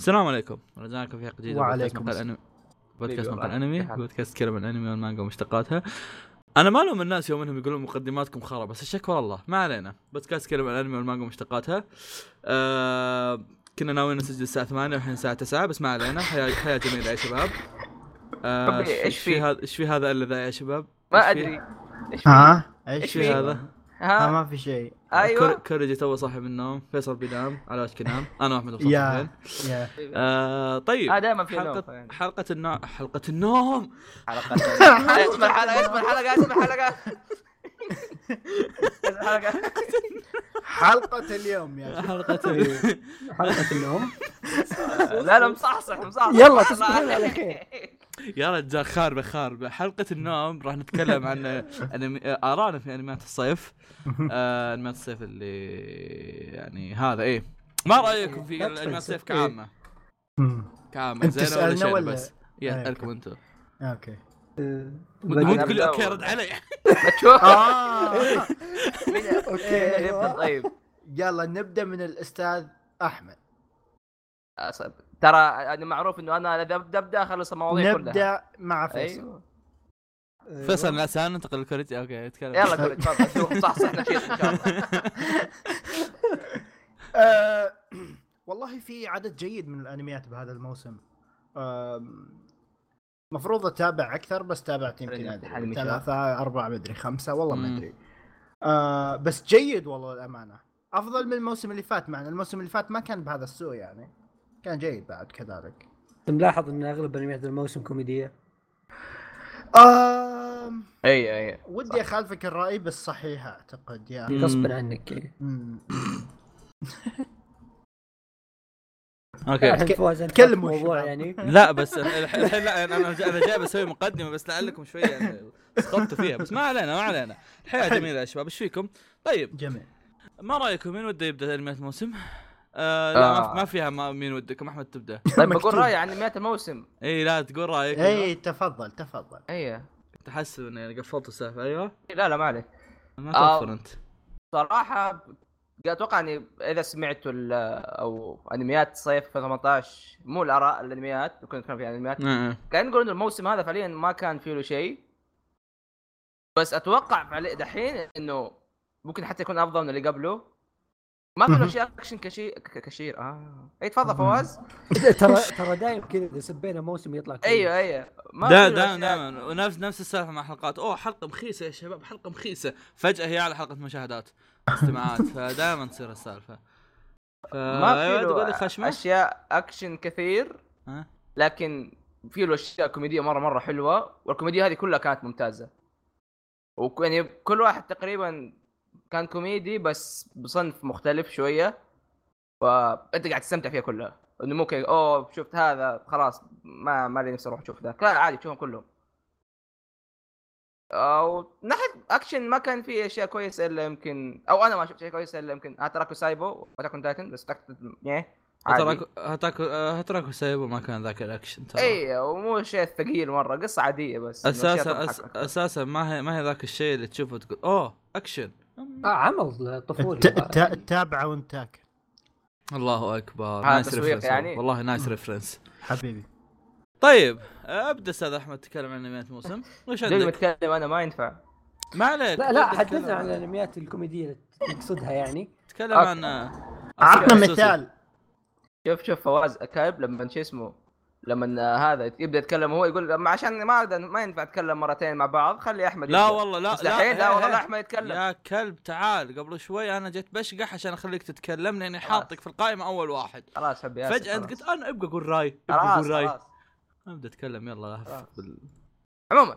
السلام عليكم رجعنا في حلقة جديدة وعليكم السلام. بودكاست مقال والله. أنمي؟ بودكاست كلام عن الانمي والمانجا ومشتقاتها أنا ما ألوم الناس يوم انهم يقولون مقدماتكم خرا بس الشكوى الله ما علينا بودكاست كلام عن الانمي والمانجا ومشتقاتها آه كنا ناويين نسجل الساعة 8 والحين الساعة 9 بس ما علينا حياه حياة جميلة يا شباب آه إيش في؟ هذا إيش في هذا الا ذا يا شباب ما؟ أدري إيش في؟ إيش إيش؟ هذا ها؟ ما في شيء. أيوه. كور- كوريجي تو صاحي من النوم. فيصل بينام على وشك ينام أنا واحمد مصطفى يا آه طيب. آه دائما في نوم حلقة يعني. حلقة النوم حلقة النوم. حلقة اسم الحلقة اسم الحلقة اسم الحلقة حلقة. اليوم يا. حلقة حلقة اليوم. لا لا مصحصح مصحصح. يلا تصبحون على خير. يا رجال خاربة خاربة. حلقة النوم راح نتكلم عن أنمي... آراءنا في أنميات الصيف. آه، أنميات الصيف اللي يعني هذا إيه. ما رأيكم في لا أنميات الصيف؟ مم. كعامة أنت زينة ولا؟ شيء بس؟ آه، يا okay. اسألكم أنتم okay. مو تقول لي ولا- رد علي. آه. مين okay، مين يبدأ طيب. يلا نبدأ من الأستاذ أحمد. ترى أنا معروف إنه أنا إذا ابدا أبدأ أخلص المواضيع كلها. نبدأ مع فيصل. أيوه. فيصل لا سان ننتقل للكوريجي أوكي اتكلم. يلا قول تفضل. شوف صح صح نشيط إن شاء الله. آه، والله في عدد جيد من الأنميات بهذا الموسم. آم، مفروض أتابع أكثر بس تابعت يمكن. ثلاثة أربعة مدري خمسة والله ما. أدري. آه بس جيد والله الأمانة. أفضل من الموسم اللي فات معنا الموسم اللي فات ما كان بهذا السوء يعني. كان جيد بعد كذلك. ملاحظ إن أغلب انميات الموسم كوميدية؟ آم أي أي ودي أخالفك الرأي بس صحيح أعتقد يا. مم. غصبا عنك. يعني. okay الحين فواز أنت تكلموا فاتح موضوع الشباب. يعني؟ لا بس الحين لا أنا أنا جاي- بسوي مقدمة بس لعلكم شوية يعني سقطتوا فيها بس ما علينا ما علينا. الحياة جميله يا شباب إيش فيكم؟ طيب. جميل. ما رأيكم؟ مين وده يبدأ أنميات الموسم؟ آه لا ما, آه. ما فيها ما مين ودكم أحمد تبدأ. طيب بقول. رأيي عن انميات الموسم. إي لا تقول رأيك. إي تفضل تفضل. إي. تحسب إني قفلت السالفة أيوه. لا لا ما عليك. ما آه. تغفر أنت. صراحة أتوقع إني إذا سمعتوا أو أنميات صيف 2018 مو الآراء الأنميات كنا نتكلم في أنميات. آه. كان نقول انه الموسم هذا فعليا ما كان فيه له شيء. بس أتوقع فعليا دحين إنه ممكن حتى يكون أفضل من اللي قبله. ما في. شيء أكشن كشير كشير آه. أي تفضل. فواز. ترى ترى دايم كذا إذا سبينا موسم يطلع كويس. أيوه أيوه. دائما أشياء- دائما ونفس نفس السالفة مع حلقات. أوه حلقة مخيسة يا شباب حلقة مخيسة. فجأة هي على حلقة مشاهدات استماعات فدائما تصير السالفة. ف ما في أشياء أكشن كثير؟ لكن في له أشياء كوميدية مرة مرة حلوة والكوميديا هذه كلها كانت ممتازة. وك- يعني كل واحد تقريبا كان كوميدي بس بصنف مختلف شوية. فانت قاعد تستمتع فيها كلها. إنه مو كذا أوه شفت هذا خلاص ما ما لي نفسي أروح أشوف ذاك. لا عادي تشوفهم كلهم. أو ناحيه أكشن ما كان في أشياء كويسة إلا يمكن أو أنا ما شفت شيء كويس إلا يمكن هاتاراكو سايبو واتاك اون تايتن بس عادي. هتراكو هتراكو هتراكو سايبو ما كان ذاك الأكشن ترى. اي ومو شيء ثقيل مرة قصة عادية بس أساسا. أساسا ما هي ما هي ذاك الشيء اللي تشوفه تقول أوه أكشن. آه عمل طفولي ت- ت- تابعه وانت تاكل الله أكبر. nice reference يعني؟ والله nice reference حبيبي. طيب أبدأ أستاذ أحمد تكلم عن أنميات موسم وش عندك؟ بتكلم أنا ما ينفع. ما عليك لا لا حدثنا تكلم عن الأنميات الكوميدية اللي تقصدها يعني. تكلم. عن عطنا. مثال. شوف شوف فواز كايب لما شو اسمه؟ لما هذا يبدأ يتكلم هو يقول ما عشان ما ما ينفع أتكلم مرتين مع بعض خلي أحمد لا يبدأ. والله لا الحين لا إيه، والله إيه. لا أحمد يتكلم يا كلب تعال قبل شوي أنا جيت بشقح عشان أخليك تتكلم لاني خلاص. حاطك في القائمة أول واحد خلاص حبي فجأة أنت. قلت أنا أبقى أقول راي أبقى أقول راي ابدا أتكلم يلا. بال... عموما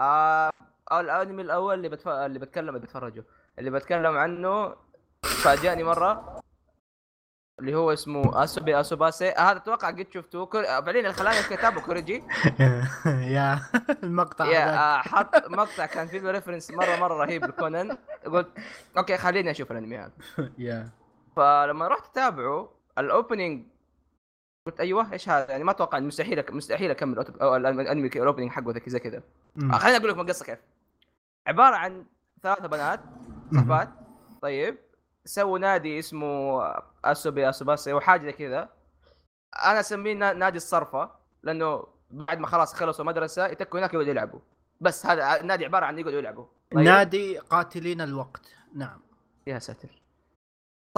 آه الأنمي الأول اللي بتف... اللي بتكلم اللي بتفرجه اللي بتكلم عنه فاجأني مرة اللي هو اسمه اسوبي اسوباسي هذا أتوقع قد شفتوه كر... فعليا اللي خلاني كتابه كوريجي. يا المقطع يا. آه، حط مقطع كان فيه reference مره مرة رهيب لكونان. قلت okay خليني أشوف الأنمي هذا. يا. فلما رحت أتابعه ال opening قلت أيوه إيش هذا؟ يعني ما أتوقع مستحيل مستحيل أكمل الأنمي ال opening حقه زي كذا. آه، خليني أقول لكم القصة كيف. عبارة عن ثلاثة بنات صحبات طيب. سووا نادي اسمه اسوبي اسوباسي أو حاجة كذا. أنا أسميه نا- نادي الصرفة لأنه بعد ما خلاص خلصوا مدرسة يتكوا هناك يقعدوا يلعبوا. بس هذا النادي عبارة عن يقعدوا يلعبوا. طيب. نادي قاتلين الوقت. نعم. يا ساتر.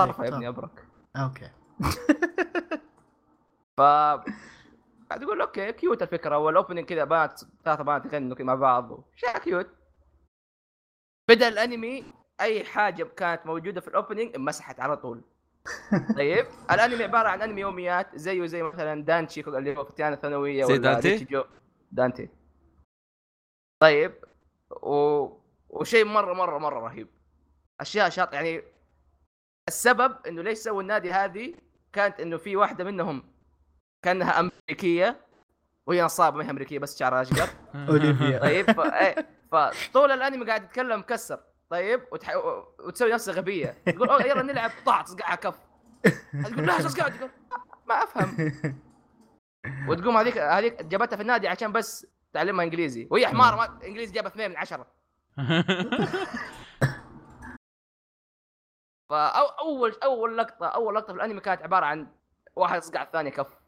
صرفة يا طيب. ابني أبرك. أوكي. ف قاعد يقول أوكي كيوت الفكرة. وال opening كذا بنات ثلاثة بنات يغنوا مع بعض. شيء cute بدأ الأنمي أي حاجة كانت موجودة في ال opening انمسحت على طول. طيب الأنمي عبارة عن أنمي يوميات زيه زي مثلا دانشي اللي هو فتيان الثانوية زي ولا دانشي؟ دانشي. طيب و... وشيء مرة مرة مرة رهيب. أشياء شاط يعني السبب إنه ليش سووا النادي هذه؟ كانت إنه في واحدة منهم كأنها أمريكية وهي نصابة ما هي أمريكية بس شعرها أشقر. اوليفيا طيب ف... إيه، فطول الأنمي قاعد يتكلم مكسر. طيب وتح... وتسوي نفسها غبيه تقول يلا نلعب. طاع تصقعها كف. تقول لا قاعد تقول ما أفهم. وتقوم هذيك هذيك جابتها في النادي عشان بس تعلمها إنجليزي. وهي حمار ما... إنجليزي جابها اثنين من عشرة. فأو أول أول لقطة أول لقطة في الأنمي كانت عبارة عن واحد يصقع الثاني كف.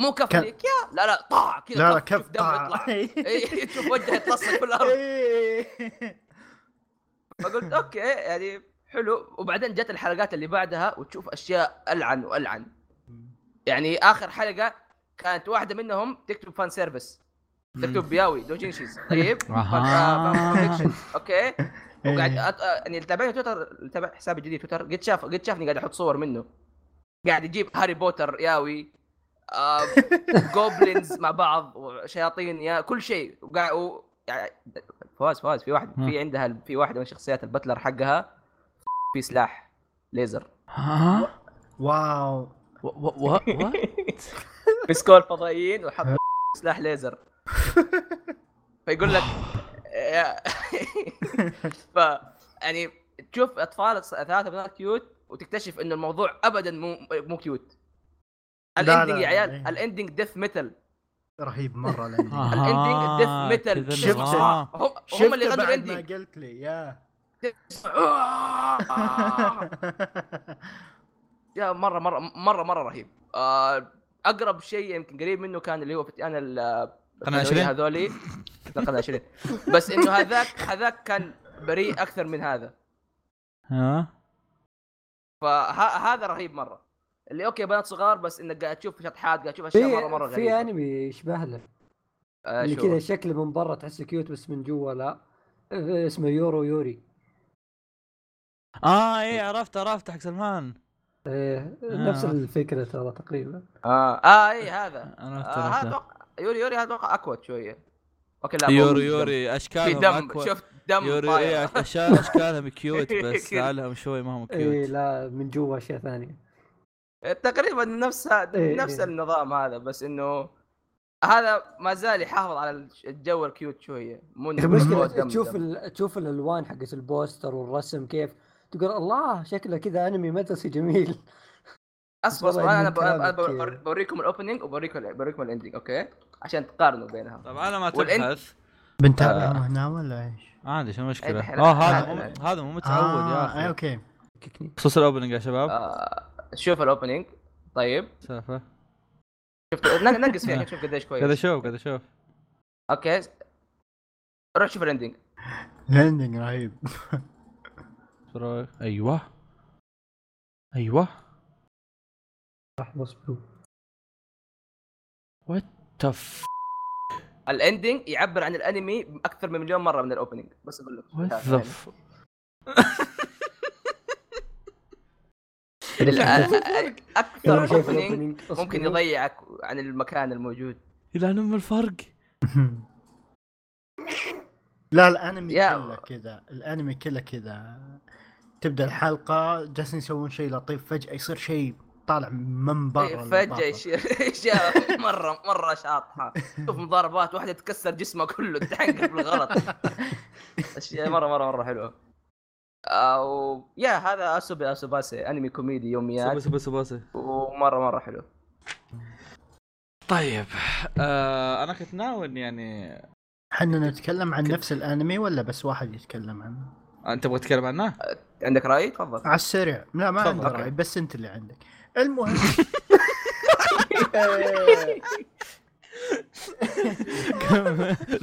مو كف كان- ليك يا لا لا طاع كذا لا لا كف كيف دم يطلع. تشوف وجهه يتلصق في الأرض. فقلت أوكي يعني حلو. وبعدين جت الحلقات اللي بعدها وتشوف أشياء ألعن وألعن. يعني آخر حلقة كانت واحدة منهم تكتب فان سيرفيس تكتب بياوي دوجينشيز طيب؟ فانكشن. أوكي؟ وقاعد إيه. أت... يعني اللي تابعني تويتر اللي تابع حسابي الجديد تويتر. قد شاف قد شافني قاعد أحط صور منه. قاعد يجيب هاري بوتر ياوي آه جوبلينز مع بعض وشياطين يا كل شيء. وقاعد و... يعني فواز فواز في واحد في عندها في واحدة من شخصيات البتلر حقها في سلاح ليزر. ها؟ واو. و- و- و- و- مسكوا الفضائيين وحط سلاح ليزر. فيقول لك ف يعني تشوف أطفال ثلاثة بنات cute وتكتشف انه الموضوع ابدا مو مو كيوت. لا، لا، الاندنج يا عيال. الاندنج ديث ميتال رهيب مرة الاندنج الاندنج ديث ميتال شفت. هم اللي غنوا بعد ما قلت لي يا. يا مرة مرة مرة مرة رهيب. آه، أقرب شيء يمكن قريب منه كان اللي هو فتيان ال قناة الثانوية 20 هذولي. لا، قناة 20 بس إنه هذاك هذاك كان بريء أكثر من هذا. ها؟ فهذا رهيب مرة. اللي okay بنات صغار بس إنك قاعد تشوف شطحات قاعد تشوف أشياء مره مرة غريبة. في أنمي يشبه له آه اللي كذا شكله من برا تحسه cute بس من جوا لا. اسمه يورو يوري. آه إيه عرفت عرفت حق سلمان. آه، نفس آه. الفكرة ترى تقريبا. آه آه اي هذا. عرفت آه هذا يوري يوري هذا أتوقع اكوت شوية. أوكي لا يوري. يوري في أشكالهم دم. أكوا. شفت دم يوري. إيه اشكال أشكالهم كيوت بس. لعلهم شوي ما هم اي كيوت لا من جوا أشياء ثانية. تقريبا نفس ه- إيه، نفس إيه. النظام هذا بس إنه هذا ما زال يحافظ على الجو الكيوت شوية. مو المشكلة دم- تشوف. تشوف الألوان حقت البوستر والرسم كيف. تقول الله شكله كذا أنمي مدرسي جميل. أصبر أصبر أنا. بوريكم ال opening وبوريكم بوريكم ال ending okay؟ عشان تقارنوا بينها طب على ما تبحث. بنتابعهم هنا ولا إيش؟ عادي شو المشكلة؟ آه هذا هذا مو متعود يا آه، أخي. أوكي. خصوص ال opening يا شباب. آه. شوف ال opening طيب. سالفه شفت ن- نقص فيها شوف قديش قاعد كويس أشوف قاعد أشوف. okay. روح شوف ال ending ال ending رهيب؟ أيوه. أيوه. صح مظبوط تف ال ending يعبر عن الانمي أكثر من مليون مرة من ال opening بس أقول لك. أكثر opening. ممكن يضيعك عن المكان الموجود. إلى أم الفرق. لا الأنمي كله كذا. الأنمي كله كذا. تبدأ الحلقة جالسين يسوون شيء لطيف فجأة يصير شيء طالع من برا إيه، فجأة. يصير إشياء مرة مرة شاطحة. شوف مضاربات واحدة تكسر جسمه كله تحنقر بالغلط أشياء مرة مرة مرة حلوة. أو يا هذا أسوبي أسوباسي أنمي كوميدي يوميات. اسوبي أسوباسي ومرة مرة حلو. طيب آه أنا كنت ناوي يعني إحنا نتكلم عن نفس الأنمي ولا بس واحد يتكلم عنه؟ أنت تبغى تتكلم عنه؟ عندك رأي؟ تفضل. على السريع. لا ما عندي رأي بس أنت اللي عندك. المهم.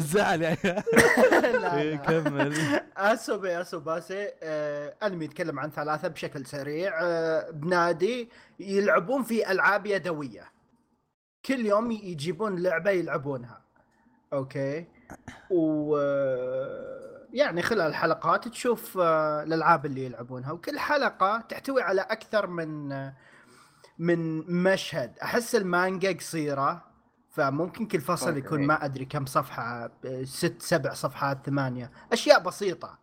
لا، إيه، لا. كمل. اسوبي اسوباسي آه انمي يتكلم عن ثلاثة بشكل سريع. آه بنادي يلعبون في ألعاب يدوية. كل يوم يجيبون لعبة يلعبونها. أوكي؟ و آه، يعني خلال الحلقات تشوف الألعاب اللي يلعبونها. وكل حلقة تحتوي على أكثر من من مشهد. أحس المانجا قصيرة. فممكن كل فصل. يكون ما أدري كم صفحة ست سبع صفحات ثمانية. أشياء بسيطة.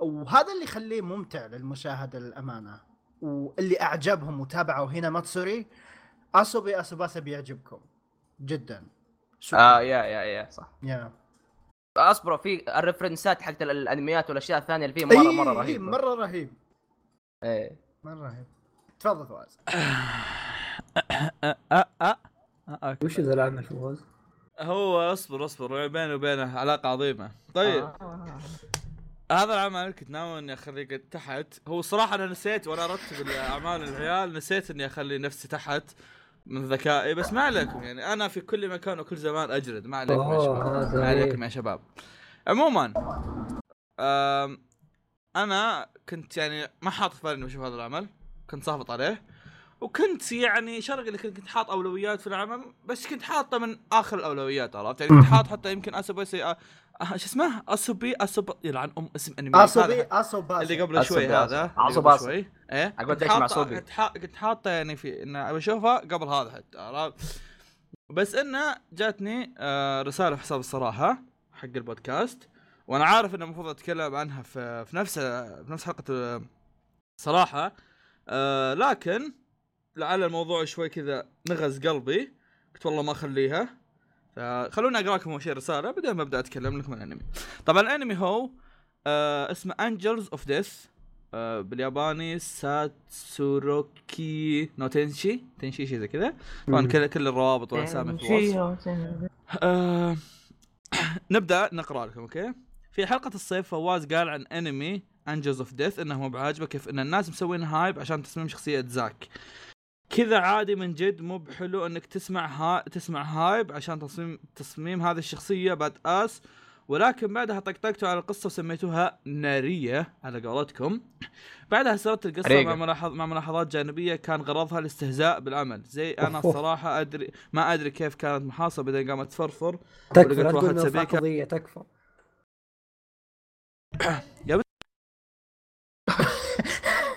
وهذا اللي يخليه ممتع للمشاهدة للأمانة. واللي أعجبهم وتابعوا هنا ماتسوري أسوبي اسوباسا بيعجبكم. جدا. شكراً. آه يا يا يا صح. يا. أصبروا في الريفرنسات حقت ال- الأنميات والأشياء الثانية اللي فيه مرة إيه، مرة إيه، رهيبه مرة رهيب. إيه. مرة رهيب. تفضل فواز. أه، okay. وش ذا العمل فواز؟ هو اصبر اصبر بيني وبينه علاقة عظيمة. طيب. آه. هذا العمل كنت ناوي إني أخليه قد تحت. هو الصراحه أنا نسيت وأنا أرتب الأعمال العيال نسيت إني أخلي نفسي تحت من ذكائي بس ما عليكم يعني. أنا في كل مكان وكل زمان أجرد. ما عليكم يا شباب. ما عليكم. يا شباب. عموما أنا كنت يعني ما حاط في بالي إني بشوف هذا العمل. كنت صافط عليه. وكنت يعني شرقي اللي كنت حاط أولويات في العمل بس كنت حاطه من آخر الأولويات عرفت؟ يعني كنت حاط حتى يمكن أسوبي آه آه، شو اسمه؟ اسوبي اسوب يلعن أم اسم أنمي اسوبي اسوباسا اللي قبل شوي هذا عصب. شوي. إيه؟ كنت ليش مع حاطه؟ كنت حا- كنت حاطه يعني في إن أبي أشوفها قبل هذا حتى عرفت؟ بس إنه جاتني آه، رسالة في حساب الصراحة حق البودكاست وأنا عارف إنه المفروض أتكلم عنها في في نفس في نفس حلقة صراحة آه، لكن لعل الموضوع شوي كذا نغز قلبي. قلت والله ما أخليها. فخلوني أقرأ لكم اول شيء رسالة بعدين ببدا أتكلم لكم عن الأنمي. طبعا الأنمي هو آه اسمه Angels of Death آه بالياباني ساتسوروكي نو تنشي. تنشي شيء زي كذا. طبعا. كل كل الروابط والأسامي في الوصف. آه نبدأ نقرأ لكم okay؟ في حلقة الصيف فواز قال عن أنمي Angels of Death إنه مو بعاجبه كيف إن الناس مسوين hype عشان تصميم شخصية زاك كذا عادي من جد مو بحلو انك تسمع ها تسمع هايب عشان تصميم تصميم هذه الشخصية بعد اس ولكن بعدها طقطقتوا على القصة وسميتوها نارية. على قولتكم. بعدها سردت القصة ريقة. مع ملاحظ مع ملاحظات جانبية. كان غرضها الاستهزاء بالعمل. زي أنا. الصراحة ادري ما أدري كيف كانت محاصة بعدين قامت تفرفر. تكفى واحد تقول سبيكة.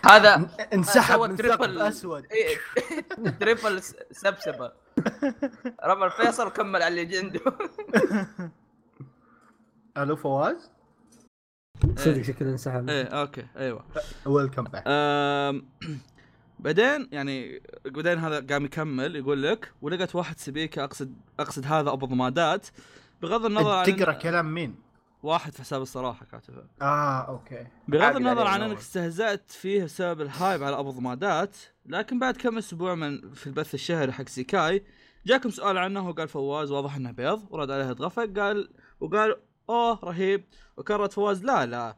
هذا انسحب من تريبل. ثقب أسود إيه، تريبل س- سبسبة رمى الفيصل وكمل على اللي عنده ألو فواز صدق شكله انسحب إيه أوكي أيوه ويلكم باك. بعدين يعني بعدين هذا قام يكمل يقول لك ولقت واحد سبيكه أقصد أقصد هذا أبو ضمادات بغض النظر عن تقرأ كلام مين؟ واحد في حساب الصراحة كاتبه. آه okay. بغض النظر عليه عن. إنك استهزأت فيه بسبب ال hype على أبو ضمادات لكن بعد كم أسبوع من في البث الشهري حق سكاي جاكم سؤال عنه وقال فواز واضح إنه بيض ورد عليه اتغفق قال وقال أوه رهيب. وكررت فواز لا لا.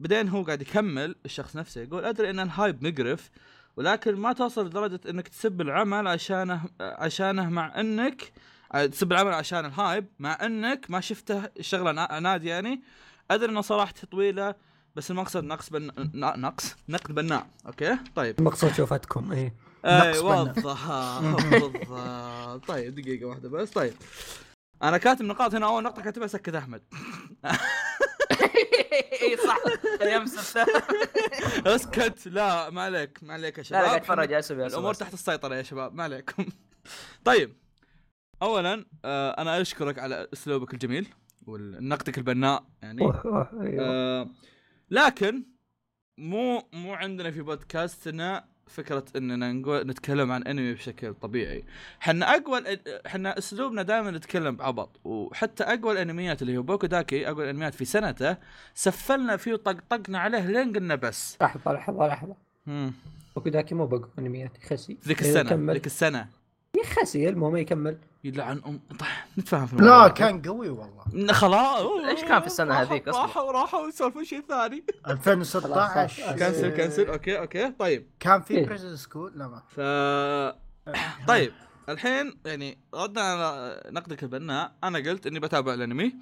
بعدين هو قاعد يكمل الشخص نفسه يقول أدري إن ال hype مقرف ولكن ما توصل لدرجة إنك تسب العمل عشانه عشانه مع إنك تسب العمل عشان ال hype مع إنك ما شفته الشغله نا- نادي يعني. أدري إنه صراحتي طويلة بس المقصد نقص بن... ن- نقص نقد بناء. okay؟ طيب. المقصود شوفتكم اي نقد بناء. بالضبط بالضبط طيب دقيقة واحدة بس. طيب. أنا كاتب نقاط هنا أول نقطة كاتبها سكت أحمد. إي صح. السبت أسكت. لا ما عليك ما عليك يا شباب. لا اتفرج يا أسف يا الأمور تحت السيطرة يا شباب ما عليكم. طيب. اولا آه أنا أشكرك على أسلوبك الجميل ونقدك البناء يعني. أوه، أوه، أيوه. آه لكن مو مو عندنا في بودكاستنا فكرة إننا نقول نتكلم عن أنمي بشكل طبيعي. إحنا أقوى إحنا أسلوبنا دائما نتكلم بعبط وحتى أقوى الأنميات اللي هو بوكو داكي أقوى الأنميات في سنته سفلنا فيه وطقطقنا عليه لين قلنا بس. لحظة لحظة لحظة. أوكي ذاك مو بقى أنميات خسي ذيك السنة ذيك السنة. يا خسي المهم يكمل. يلعن ام طيب نتفاهم في الموضوع. لا. كان قوي والله. خلاص. إيش كان في السنة راحوا- هذيك أصلاً؟ راحوا راحوا يسولفون شيء ثاني. 2016 خلاص، كنسل كنسل. أوكي أوكي. طيب. كان في إيه. بريزن سكول لا ما. ف طيب. الحين يعني ردنا على نقدك البناء. أنا قلت إني بتابع الأنمي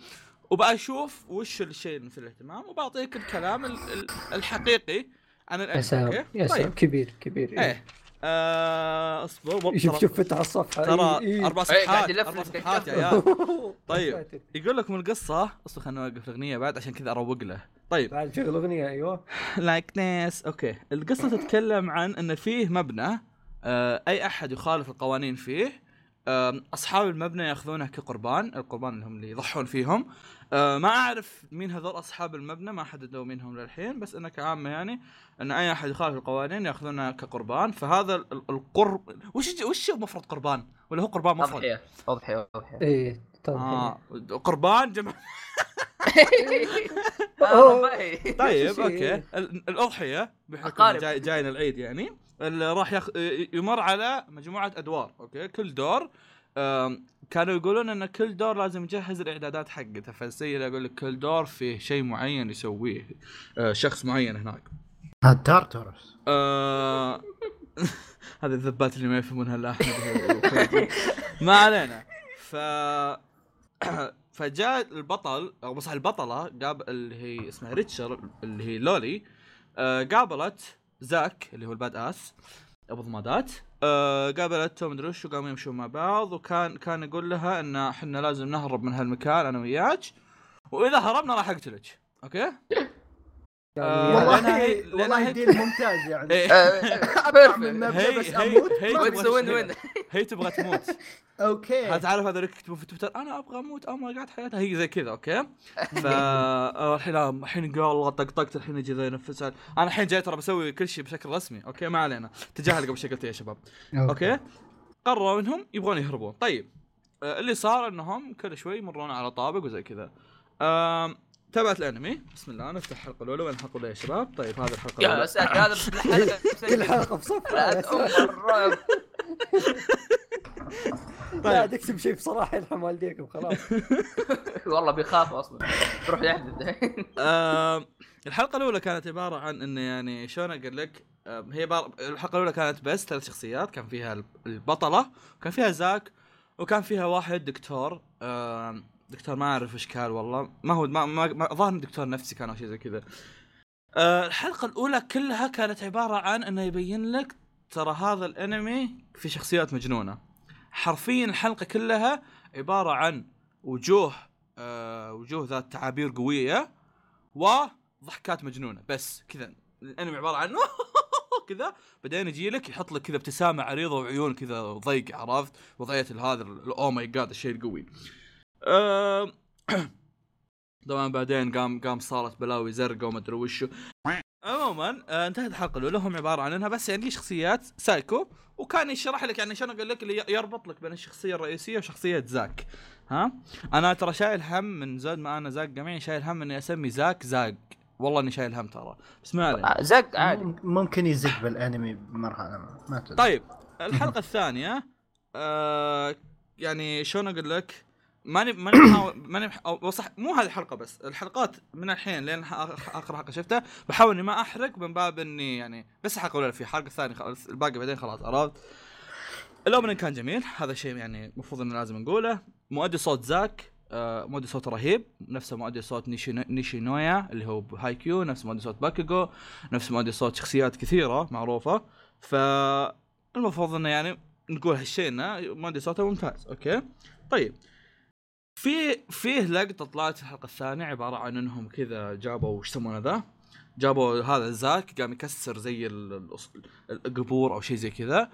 وبشوف وش الشيء مثل الاهتمام وبعطيك الكلام ال- ال- الحقيقي عن يا الانمي سلام okay؟ يا سلام. طيب. كبير كبير. إيه. آه اصبر شوف شوف فتح الصفحة. ترى إيه، إيه. أربع إيه، صفحات يلف أربع صفحات يا. عيال. طيب. يقول لك من القصة؟ أصبر خلينا نوقف الأغنية بعد عشان كذا أروق له. طيب. بعد شغل اغنيه أيوه. like ناس okay. القصة تتكلم عن إن فيه مبنى آه أي أحد يخالف القوانين فيه آه أصحاب المبنى يأخذونه كقربان القربان اللي هم اللي يضحون فيهم. آه ما أعرف مين هذول أصحاب المبنى ما حددوا مين هم للحين بس انه كعامه يعني إن أي أحد يخالف القوانين ياخذونه كقربان. فهذا ال- القرب وش وش مفرد قربان؟ ولا هو قربان مفرد؟ اضحيه اضحيه اضحيه إيه آه قربان جمع آه، طيب. أوكي. ال- الأضحية بحكم. جاي جاينا العيد يعني اللي راح يخ... يمر على مجموعة أدوار okay؟ كل دور كانوا يقولون إن كل دور لازم يجهز الإعدادات حقته فالسيد يقول لك كل دور فيه شيء معين يسويه. آه، شخص معين هناك. التارتورس آه، هذه الذبات اللي ما يفهمونها إلا أحمد ما علينا. ف فجاء البطل أو بصح البطلة قاب اللي هي اسمها ريتشر اللي هي لولي. آه قابلت زاك اللي هو ال badass أبو ضمادات. آه قابلته مدري وش وقاموا يمشون مع بعض وكان كان يقول لها إن إحنا لازم نهرب من هالمكان أنا وياك وإذا هربنا راح أقتلك. أوكي؟ آه، يعني لأنها والله والله ديل ممتاز يعني. إيه. أعمل مبنى هي- بس أموت. وين. وين هي تبغى تموت. أوكي. تعرف هذول يكتبون في تويتر؟ أنا أبغى أموت. أو قاعد حياتها. هي زي كذا أوكي؟ ف آه، الحين قال الله طقطقت. الحين يجي ذا ينفس أنا الحين جاي ترى بسوي كل شيء بشكل رسمي أوكي؟ ما علينا. تجاهل قبل شيء قلت يا شباب. أوكي. قرروا إنهم يبغون يهربون. طيب آه، اللي صار إنهم كل شوي يمرون على طابق وزي كذا. تابعت الانمي. بسم الله نفتح الحلقة الأولى وين الحلقة الأولى يا شباب؟ طيب هذه الحلقة يا الأولى. ساتر هذا كل حلقة بصفحه يا لا الرعب. طيب. تكتب شيء بصراحة يرحم والديكم خلاص. والله بيخاف أصلا. يروح يحدد. آم، الحلقة الأولى كانت عبارة عن إنه يعني شلون أقول لك؟ هي بار... الحلقة الأولى كانت بس ثلاث شخصيات. كان فيها الب- البطلة وكان فيها زاك وكان فيها واحد دكتور. دكتور ما أعرف إيش كان والله. ما هو ما, ما, ظاهر دكتور نفسي كان أو شيء زي كذا. آه، الحلقة الأولى كلها كانت عبارة عن إنه يبين لك ترى هذا الأنمي في شخصيات مجنونة. حرفيا الحلقة كلها عبارة عن وجوه آه وجوه ذات تعابير قوية وضحكات مجنونة. بس كذا الأنمي عبارة عن كذا. بعدين يجي لك يحط لك كذا ابتسامة عريضة وعيون كذا ضيق عرفت؟ وضعية هذا oh my god الشيء القوي. آم، طبعا بعدين قام قام صارت بلاوي زرقاء وما أدري وشو. عموما آه، انتهت الحلقة الأولى. هم عبارة عن إنها بس يعني شخصيات سايكو وكان يشرح لك يعني شلون أقول لك اللي يربط لك بين الشخصية الرئيسية وشخصية زاك. ها؟ أنا ترى شايل هم من زود ما أنا زاك جميع شايل هم إني أسمي زاك زاك. والله إني شايل هم ترى. بس ما علينا. زق عادي مم- ممكن يزق بالأنمي بمرحله ما, ما تدري طيب الحلقة الثانية آه يعني شلون أقول لك؟ ماني ماني ماني. أو صح مو هذه الحلقة بس الحلقات من الحين لين اخر حلقة شفتها بحاول إني ما أحرق من باب إني يعني بس الحلقة الاولى في الحلقة الثانية خلاص الباقي بعدين خلاص عرفت؟ ال opening كان جميل هذا شيء يعني المفروض إنه لازم نقوله. مؤدي صوت زاك آه مؤدي صوت رهيب نفسه مؤدي صوت نيشي نيشي نويا اللي هو بهايكيو نفس مؤدي صوت باكوجو نفس مؤدي صوت شخصيات كثيرة معروفة. فالمفروض إنه يعني نقول هالشيء إنه مؤدي صوته ممتاز okay؟ طيب. في فيه لقطة طلعت في الحلقة الثانية عبارة عن إنهم كذا جابوا وش يسمونه ذا؟ جابوا هذا زاك قام يكسر زي القبور أو شيء زي كذا.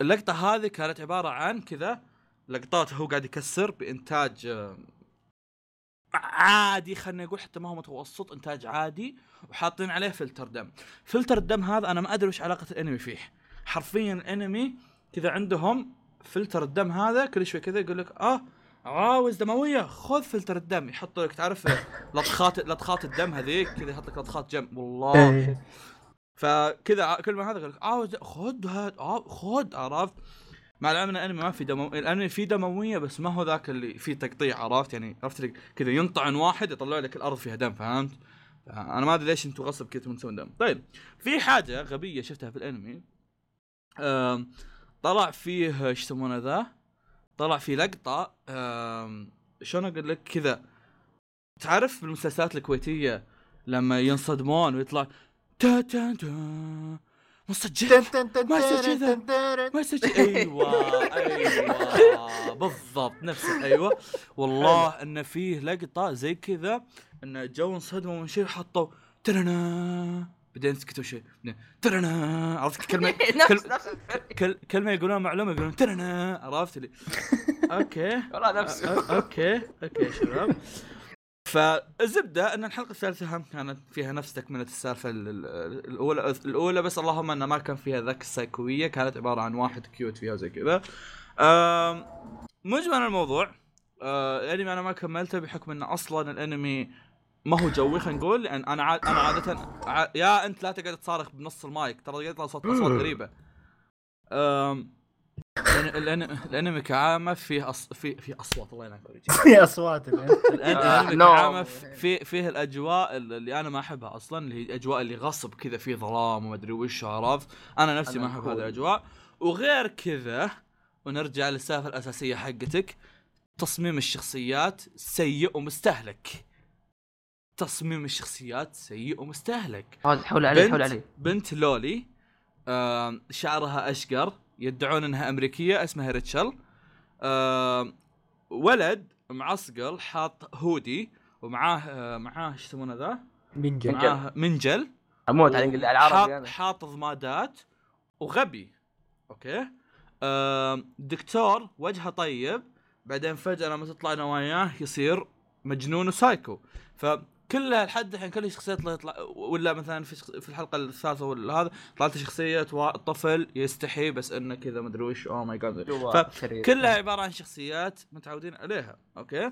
اللقطة هذه كانت عبارة عن كذا لقطات هو قاعد يكسر بإنتاج عادي خلينا نقول حتى ما هو متوسط إنتاج عادي وحاطين عليه فلتر دم. فلتر الدم هذا أنا ما أدري وش علاقة الأنمي فيه. حرفيا الأنمي كذا عندهم فلتر الدم هذا كل شوي كذا يقول لك آه عاوز دمويه خذ فلتر الدم. يحط لك تعرف لطخات لطخات الدم هذيك كذا يحط لك لطخات جنب والله إيه. فكذا كل ما هذا يقول لك عاوز خذ هاد آه، خذ عرفت؟ مع العلم ان الانمي ما في دمو الانمي فيه دموية بس ما هو ذاك اللي فيه تقطيع عرفت؟ يعني عرفت كذا ينطعن واحد يطلع لك الأرض فيها دم فهمت؟ أنا ما أدري ليش أنتم غصب كذا تسوون دم. طيب في حاجة غبية شفتها في الأنمي. طلع فيه إيش يسمونه ذا؟ طلع في لقطة شلون أقول لك كذا تعرف بالمسلسلات الكويتية لما ينصدمون ويطلع تا تا تا مسجل تن تن تن ما كذا. تن تن. ما شي- أيوه أيوه بالضبط نفسه أيوه والله انه فيه لقطة زي كذا انه جو انصدموا من شيء حطوا ترنا بعدين سكتوا شيء ترنا عرفت كلمه كل- كلمه يقولون معلومة يقولون ترنا عرفت لي okay. والله نفسه okay. okay يا شباب. فالزبدة إن الحلقة الثالثة هم كانت فيها نفس تكمله السالفة ال- ال- الأولى الأولى بس اللهم إنه ما كان فيها ذاك السايكوية كانت عبارة عن واحد cute فيها وزي كذا. مجمل الموضوع. آه، الانمي أنا ما كملته بحكم إنه أصلا الأنمي ما هو جوي خلينا نقول. لأن أنا عاد أنا عادة ع... يا أنت لا تقعد تصارخ بنص المايك. ترى يطلع صوت أصوات غريبة. أم... الانمي كعامه فيه أص... فيه فيه أصوات. الله ينعم. في أصوات. الانمي. كعامه في فيه الأجواء اللي أنا ما أحبها أصلا اللي هي الاجواء اللي غصب كذا في ظلام وما أدري وش عرفت. أنا نفسي أنا ما أحب. هذه الأجواء. وغير كذا ونرجع للسالفة الأساسية حقتك تصميم الشخصيات سيء ومستهلك. تصميم الشخصيات سيء ومستهلك. هذا حول عليه بنت حول عليه. بنت loli آم، شعرها أشقر يدعون إنها أمريكية اسمها ريتشل. آم، ولد معصقل حاط هودي ومعاه آه، معاه إيش يسمونه ذا؟ منجل. معاه منجل. أموت على العربي حاط أنا حاط ضمادات وغبي. okay؟ آم، دكتور وجهه طيب. بعدين فجأة لما تطلع نواياه يصير مجنون وسايكو. فكلها لحد الحين كل الشخصيات اللي يطلع ولا مثلا في شخص- في الحلقة الثالثة ولا هذا طلعت شخصية طفل يستحي بس إنه كذا مدري وش oh my god. كلها عبارة عن شخصيات متعودين عليها okay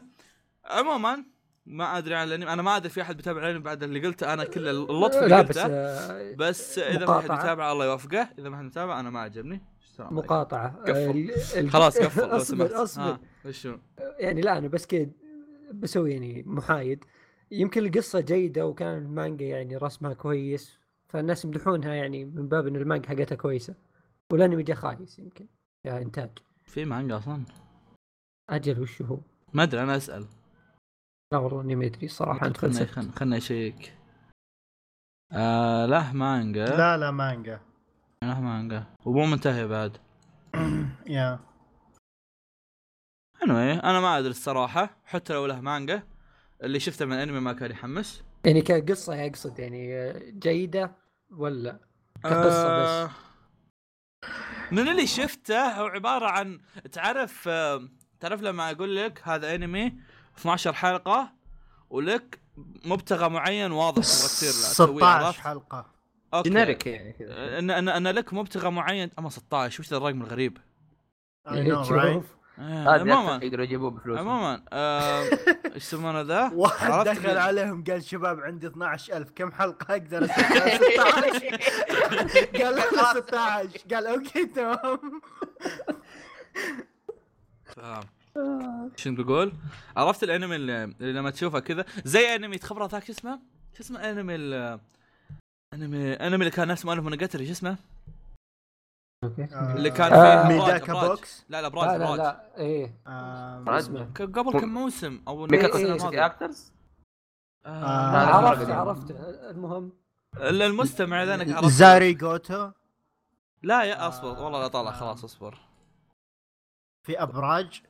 عموما ما أدري عن الأنمي أنا ما أدري في أحد بيتابع الأنمي بعد اللي قلته أنا كل اللطف اللي لا بس قلته آه، بس إذا ما حد. يتابع الله يوفقه إذا ما حد يتابع أنا ما عجبني. مقاطعة قفل. آه، خلاص قفل أصبر أصبر؟ يعني لا أنا بس كذا بسوي يعني محايد يمكن القصة جيدة وكان المانجا يعني رسمها كويس فالناس يمدحونها يعني من باب إن المانجا حقتها كويسة والأنمي جا خايس يمكن كانتاج في مانجا أصلا؟ أجل وش هو؟ ما أدري أنا أسأل. لا والله إني ما أدري الصراحة انت خلنا خلنا خلنا أشيك. آه له مانجا. لا لا مانجا. له مانجا. ومو منتهي بعد. يا. Anyway أنا ما أدري الصراحة. حتى لو له مانجا. اللي شفته من انمي ما كان يحمس يعني كقصة اقصد يعني آه، جيدة ولا كقصة بس آه، من اللي شفته هو عبارة عن تعرف آه، تعرف لما أقول لك هذا أنمي 12 حلقة ولك مبتغى معين واضح تبغى تصير لا تسويه 16 عرفت؟ حلقة okay generic يعني كذا أن أن أن لك مبتغى معين أما 16 وش ذا الرقم الغريب؟ I know, right? آه، هذه عموما يقدروا يجيبوه بفلوس عموما آه، إيش يسمونه ذا؟ واحد دخل عليهم قال شباب عندي 12000 كم حلقة؟ أقدر اسويها 16 قال لا 16 قال okay تمام. شنو بقول؟ عرفت الأنمي اللي, اللي لما تشوفه كذا؟ زي أنمي تخبره ذاك شو اسمه؟ شو اسمه أنمي ال أنمي أنمي اللي كان نفس مؤلف مونوجاتري شو اسمه؟ أوكي. اللي كان آه، فيه ميداكا. بوكس؟ لا لا لا أبراج لا أبراج. لا إيه. ك- قبل كم موسم؟ أو ميكا إيه، اكترز آه، آه، عرفت. عرفت. المهم. المستمع اذا أنك عرفت زاري جوتو؟ لا يا أصبر. والله لا طالع خلاص أصبر. في أبراج؟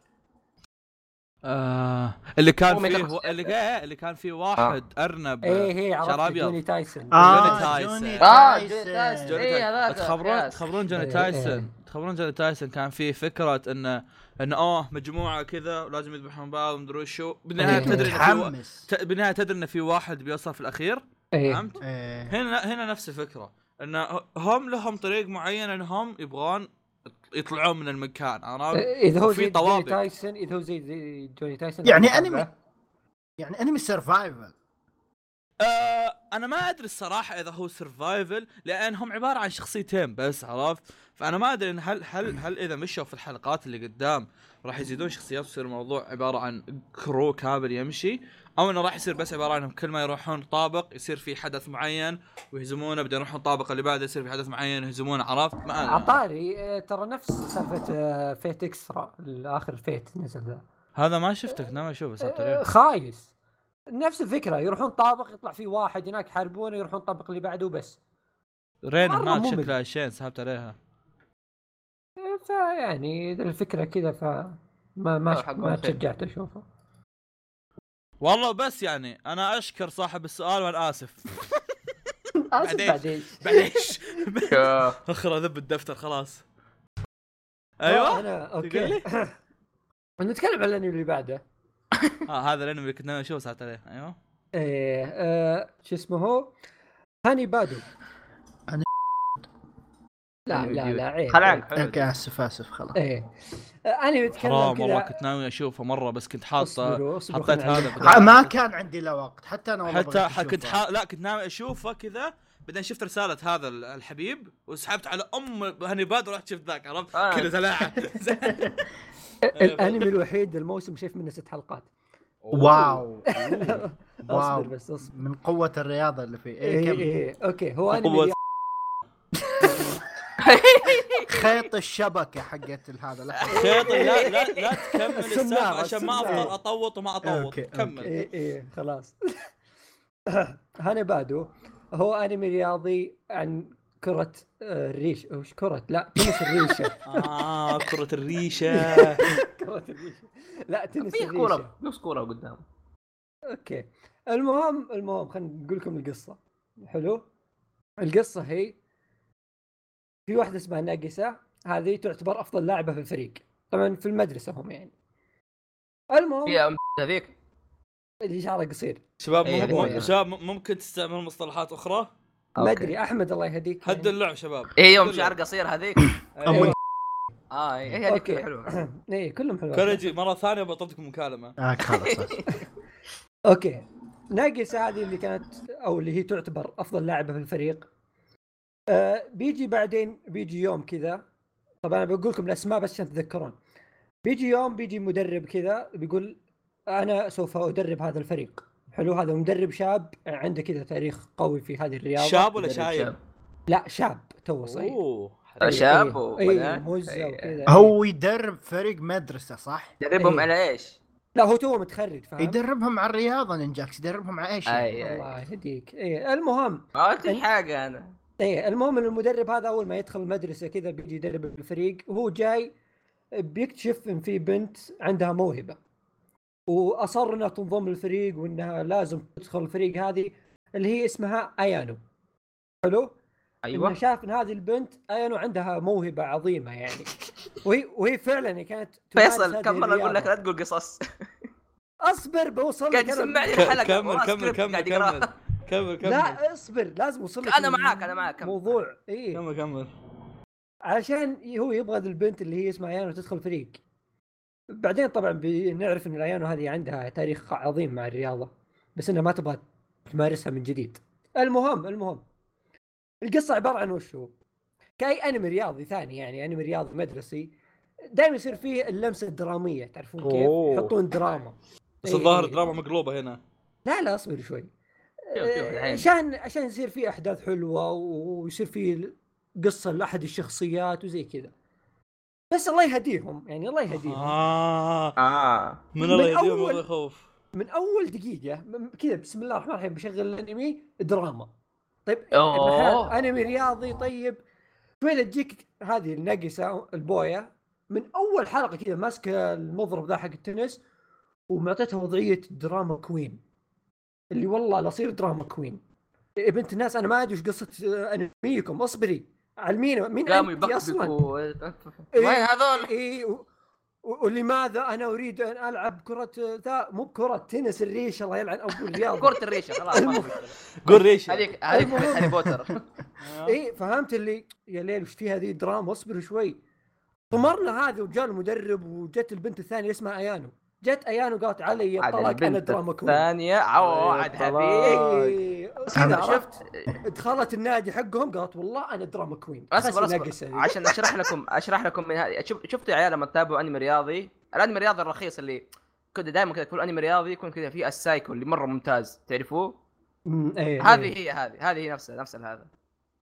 آه اللي كان فيه. اللي إيه اللي كان فيه واحد أرنب إيه شعر عرفت. جوني تايسون آه تايسون. جوني آه جوني تايسون تايسون جوني اي تايسون. هذاك تخبرون ياس. تخبرون جوني إيه، تايسون إيه. تخبرون جوني تايسون كان فيه فكرة انه انه اوه مجموعة كذا ولازم يذبحون بعض ومدري وشو بالنهاية إيه. تدري إن في و... متحمس. بالنهاية تدري انه في واحد بيوصل في الأخير إيه فهمت؟ إيه. هنا هنا نفس الفكرة انه هم لهم طريق معين انهم يبغون يطلعون من المكان عرفت؟ إذا هو زي جوني طوابق. تايسون إذا هو زي زي جوني تايسون يعني أتابعه. يعني أنمي سرفايفل آه أنا ما أدري الصراحة إذا هو survival لأن هم عبارة عن شخصيتين بس عرفت فأنا ما أدري إن هل هل هل إذا مشوا في الحلقات اللي قدام راح يزيدون شخصيات ويصير الموضوع عبارة عن crew كامل يمشي أو إنه راح يصير بس عبارة عنهم كل ما يروحون طابق يصير في حدث معين ويهزمونه بعدين يروحون الطابق اللي بعده يصير في حدث معين يهزمونه عرفت؟ ما عطاري آه، ترى نفس سالفة آه، Fate Extra الآخر Fate نزل ذا. هذا ما شفتك ناوي أشوفه آه، ساتر خايس. نفس الفكرة يروحون طابق يطلع في واحد هناك يحاربونه يروحون طابق اللي بعده وبس رين هناك. شكلها شين سحبت عليها. آه، فيعني الفكرة كذا ف ما ما آه، ما. تشجعت أشوفه. والله بس يعني أنا أشكر صاحب السؤال وأنا آسف اسف بعدين. بعدين. أخر اذب الدفتر خلاص. آه، أيوه أنا تقول okay. نتكلم عن الأنمي اللي بعده. آه هذا الأنمي اللي كنت ناوي أشوفه سحبت عليه. أيوه. إيه آه شو اسمه؟ هو هاني بادو. لا لا لا عيب خل عنك عيب. حلو. okay آسف آسف خلاص. إيه. أنا بتكلم حرام والله كذا كنت ناوي أشوفه مرة بس كنت حاطه حطيت هذا ما كان عندي لا وقت حتى أنا والله حتى كنت أشوفه. ح... لا كنت ناوي أشوفه كذا بعدين شفت رسالة هذا ال- الحبيب وسحبت على أم هاني باد ورحت شفت ذاك عرفت؟ آه. كذا زلاعة. الأنمي الوحيد الموسم شايف منه ست حلقات. wow. أصبر wow. بس أصبر. من قوة الرياضة اللي فيه. إيه إيه كم إيه. okay هو أنمي خيط الشبكة حقت هذا لا خيط لا لا لا تكمل السالفة عشان ما. أفضل أطوط وما أطوط. okay، كمل إيه إيه خلاص. هاني بادو هو أنمي رياضي عن كرة آه، الريش. وش كرة؟ لا تنس الريشة. آه كرة الريشة. كرة الريشة. لا تنس في الريشة. كورة نص كورة قدام. okay. المهم المهم خلينا نقول لكم القصة. حلو؟ القصة هي في واحدة اسمها ناقسة هذه تعتبر أفضل لاعبة في الفريق. طبعا في المدرسة هم يعني. المهم أم هذيك. اللي شعره قصير. شباب إيه، مم- هذه شباب ممكن تستعمل مصطلحات أخرى؟ ما. أدري أحمد الله يهديك. هدوا اللعب شباب. إيه يوم. شعر قصير هذيك. أيوة. آه إيه هي هذيك حلوة. إيه كلهم حلوين كوريجي مرة ثانية بطلتكم مكالمة. آه خلاص okay. ناقص هذه اللي كانت أو اللي هي تعتبر أفضل لاعبة في الفريق. آه بيجي بعدين بيجي يوم كذا طبعا أنا بقول لكم الأسماء بس عشان تتذكرون بيجي يوم بيجي مدرب كذا بيقول أنا سوف أدرب هذا الفريق حلو هذا مدرب شاب عنده كذا تاريخ قوي في هذه الرياضة شاب ولا شايب؟ شاب. لا شاب تو صغير أوه شاب اي. موزه إيه. وكذا هو يدرب فريق مدرسة صح؟ دربهم إيه. على إيش؟ لا هو تو متخرج فاهم يدربهم على الرياضة نينجاكس يدربهم على إيش؟ أي أي الله يهديك إيه المهم ما قلت حاجة أنا إيه المهم إن المدرب هذا أول ما يدخل المدرسة كذا بيجي يدرب الفريق وهو جاي بيكتشف إن في بنت عندها موهبة. وأصر إنها تنضم للفريق وإنها لازم تدخل الفريق هذه اللي هي اسمها أيانو. حلو؟ أيوه. شاف إن هذه البنت أيانو عندها موهبة عظيمة يعني. وهي وهي فعلا كانت فيصل كم مرة أقول لك. لا تقول قصص؟ أصبر بوصل قاعد. يسمعني الحلقة كمل كمل كمل. كمل. كمل لا اصبر لازم أوصل لك أنا معاك، أنا معاك، كمل. موضوع إيه كمل كمل عشان هو يبغى البنت اللي هي اسمها أيانو تدخل فريق بعدين طبعا بنعرف إن الايانو هذه عندها تاريخ عظيم مع الرياضة بس إنها ما تبغى تمارسها من جديد المهم المهم القصة عبارة عن وش هو كأي أنمي رياضي ثاني يعني أنمي رياضي مدرسي دائما يصير فيه اللمسة الدرامية تعرفون كيف. يحطون دراما بس الظاهر إيه. دراما مقلوبة هنا لا لا اصبر شوي. عشان عشان يصير في أحداث حلوة ويصير في قصة لأحد الشخصيات وزي كذا. بس الله يهديهم يعني الله يهديهم. آه آه. من الله يهديهم أول- والله يخوف. من أول دقيقة كذا بسم الله الرحمن الرحيم بشغل الأنمي دراما. طيب أنمي رياضي طيب. شوي تجيك هذه النقسة البويه من أول حلقة كذا ماسكة المضرب ذا حق التنس ومعطيتها وضعية drama queen. اللي والله لا اصير drama queen. يا بنت الناس أنا ما أدري وش قصة آه، أنميكم. اصبري. علمينا. مين انت أصلا؟ إيه. وين هذول؟ اي و- ولماذا أنا أريد أن ألعب كرة ذا مو بكره تنس الريش. الله يلعن ابو الرياضه كرة الريشه خلاص. قول ريش. هذيك هذيك هاري بوتر. اي فهمت اللي يا ليل وش في هذه دراما؟ اصبر شوي. طمرنا هذه وجاء المدرب وجت البنت الثانية اسمها أيانو. جت أيانو قالت علي الطلاق أنا drama queen الثانية. عو عاد طلاق. حبيبي إيه، شفت دخلت النادي حقهم قالت والله أنا drama queen اصبر خلاص اصبر نقص هذه. عشان أشرح لكم أشرح لكم من هذه. شوف شفتوا يا عيال لما تتابعوا أنمي رياضي؟ الأنمي الرياضي الرخيص اللي كذا دائما كذا كل أنمي رياضي يكون كذا فيه السايكو اللي مرة ممتاز. تعرفوه؟ إيه، هذه إيه. هي هذه هذه هي نفسها نفس هذا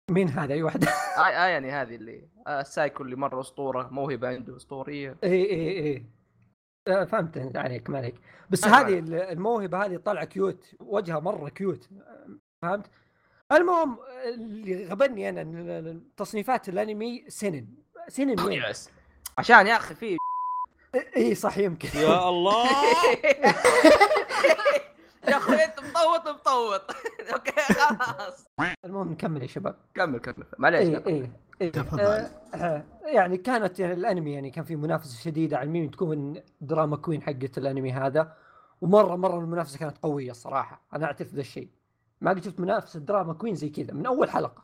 مين هذا؟ أي واحد؟ آه آه يعني هذه اللي آه السايكو اللي مرة أسطورة موهبة عنده أسطورية. اي اي اي آه، فهمت عليك ما عليك. بس أيوة. هذه ال- الموهبة هذه طالعة cute وجهها مرة cute فهمت؟ المهم اللي غبني أنا تصنيفات الأنمي سنن سنن وين؟ عشان يا أخي في إي صح يمكن. يا الله. يا أخوي أنت مطوط مطوط. okay خلاص. المهم نكمل يا شباب. كمل كمل. معليش إي كمل. تفضل. آه، آه، يعني كانت يعني الأنمي يعني كان في منافسة شديدة على مين تكون drama queen حقت الأنمي هذا. ومرة مرة المنافسة كانت قوية الصراحه أنا أعترف ذا الشيء. ما قد شفت منافسة drama queen زي كذا من أول حلقة.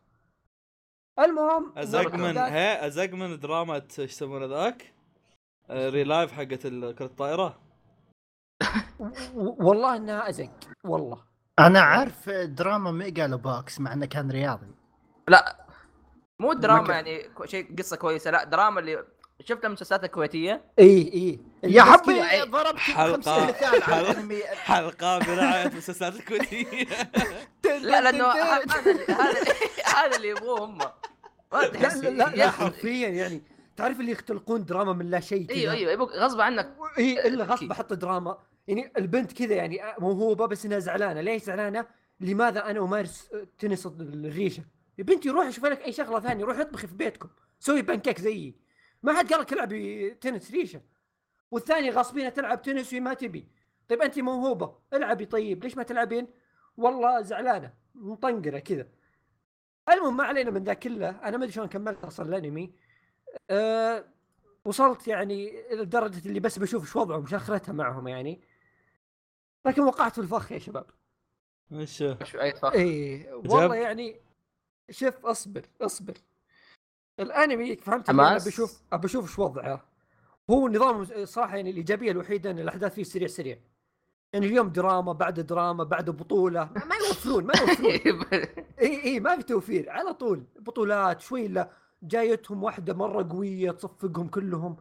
المهم ازق من ذاك- هي ازق من دراما إيش يسمونه ذاك؟ آه، Receive حقت ال- كرة الطائرة؟ و- والله إنها أزق والله. أنا عارف دراما Megalo Box مع إنه كان رياضي. لا مو دراما. يعني شيء قصة كويسة لا دراما اللي شفت المسلسلات الكويتية. إي إي. يا حبي! ضربت حلقة- 50 مثال على حلقة. الانمي حلقة برعاية مسلسلات الكويتية. لا لأنه هذا اللي- هذا اللي يبغوه هم. ما لا تحس. لا, لا. حرفيا يعني. تعرف اللي يختلقون دراما من لا شيء كذا؟ إيوه إيوه غصب عنك. إي إلا غصب أكيد. أحط دراما. يعني البنت كذا يعني موهوبه بس إنها زعلانة. ليش زعلانة؟ لماذا أنا أمارس تنس الريشة؟ يا بنتي روحي شوفي لك أي شغلة ثانية روحي اطبخي في بيتكم سوي بانكيك زيي. ما حد قال لك العبي تنس ريشه والثانية غاصبينها تلعب تنس وهي ما تبي. طيب انت موهوبة العبي طيب ليش ما تلعبين؟ والله زعلانة مطنقرة كذا. المهم ما علينا من ذا كله أنا ما أدري شلون كملت أصلا الأنمي. أه وصلت يعني إلى درجه اللي بس بشوف إيش وضعهم إيش أخرتها معهم يعني. لكن وقعت في الفخ يا شباب. إيش شو أي فخر إيه والله. يعني شوف اصبر اصبر. الانمي فهمت حماس. بشوف ابى أشوف إيش وضعه. هو نظام صراحة يعني الإيجابية الوحيدة إن الأحداث فيه سريع سريع. يعني اليوم دراما بعد دراما بعد بطولة. ما يوفرون ما يوفرون إي إي ما في توفير على طول. بطولات شوي لا. جايتهم واحدة مرة قوية تصفقهم كلهم.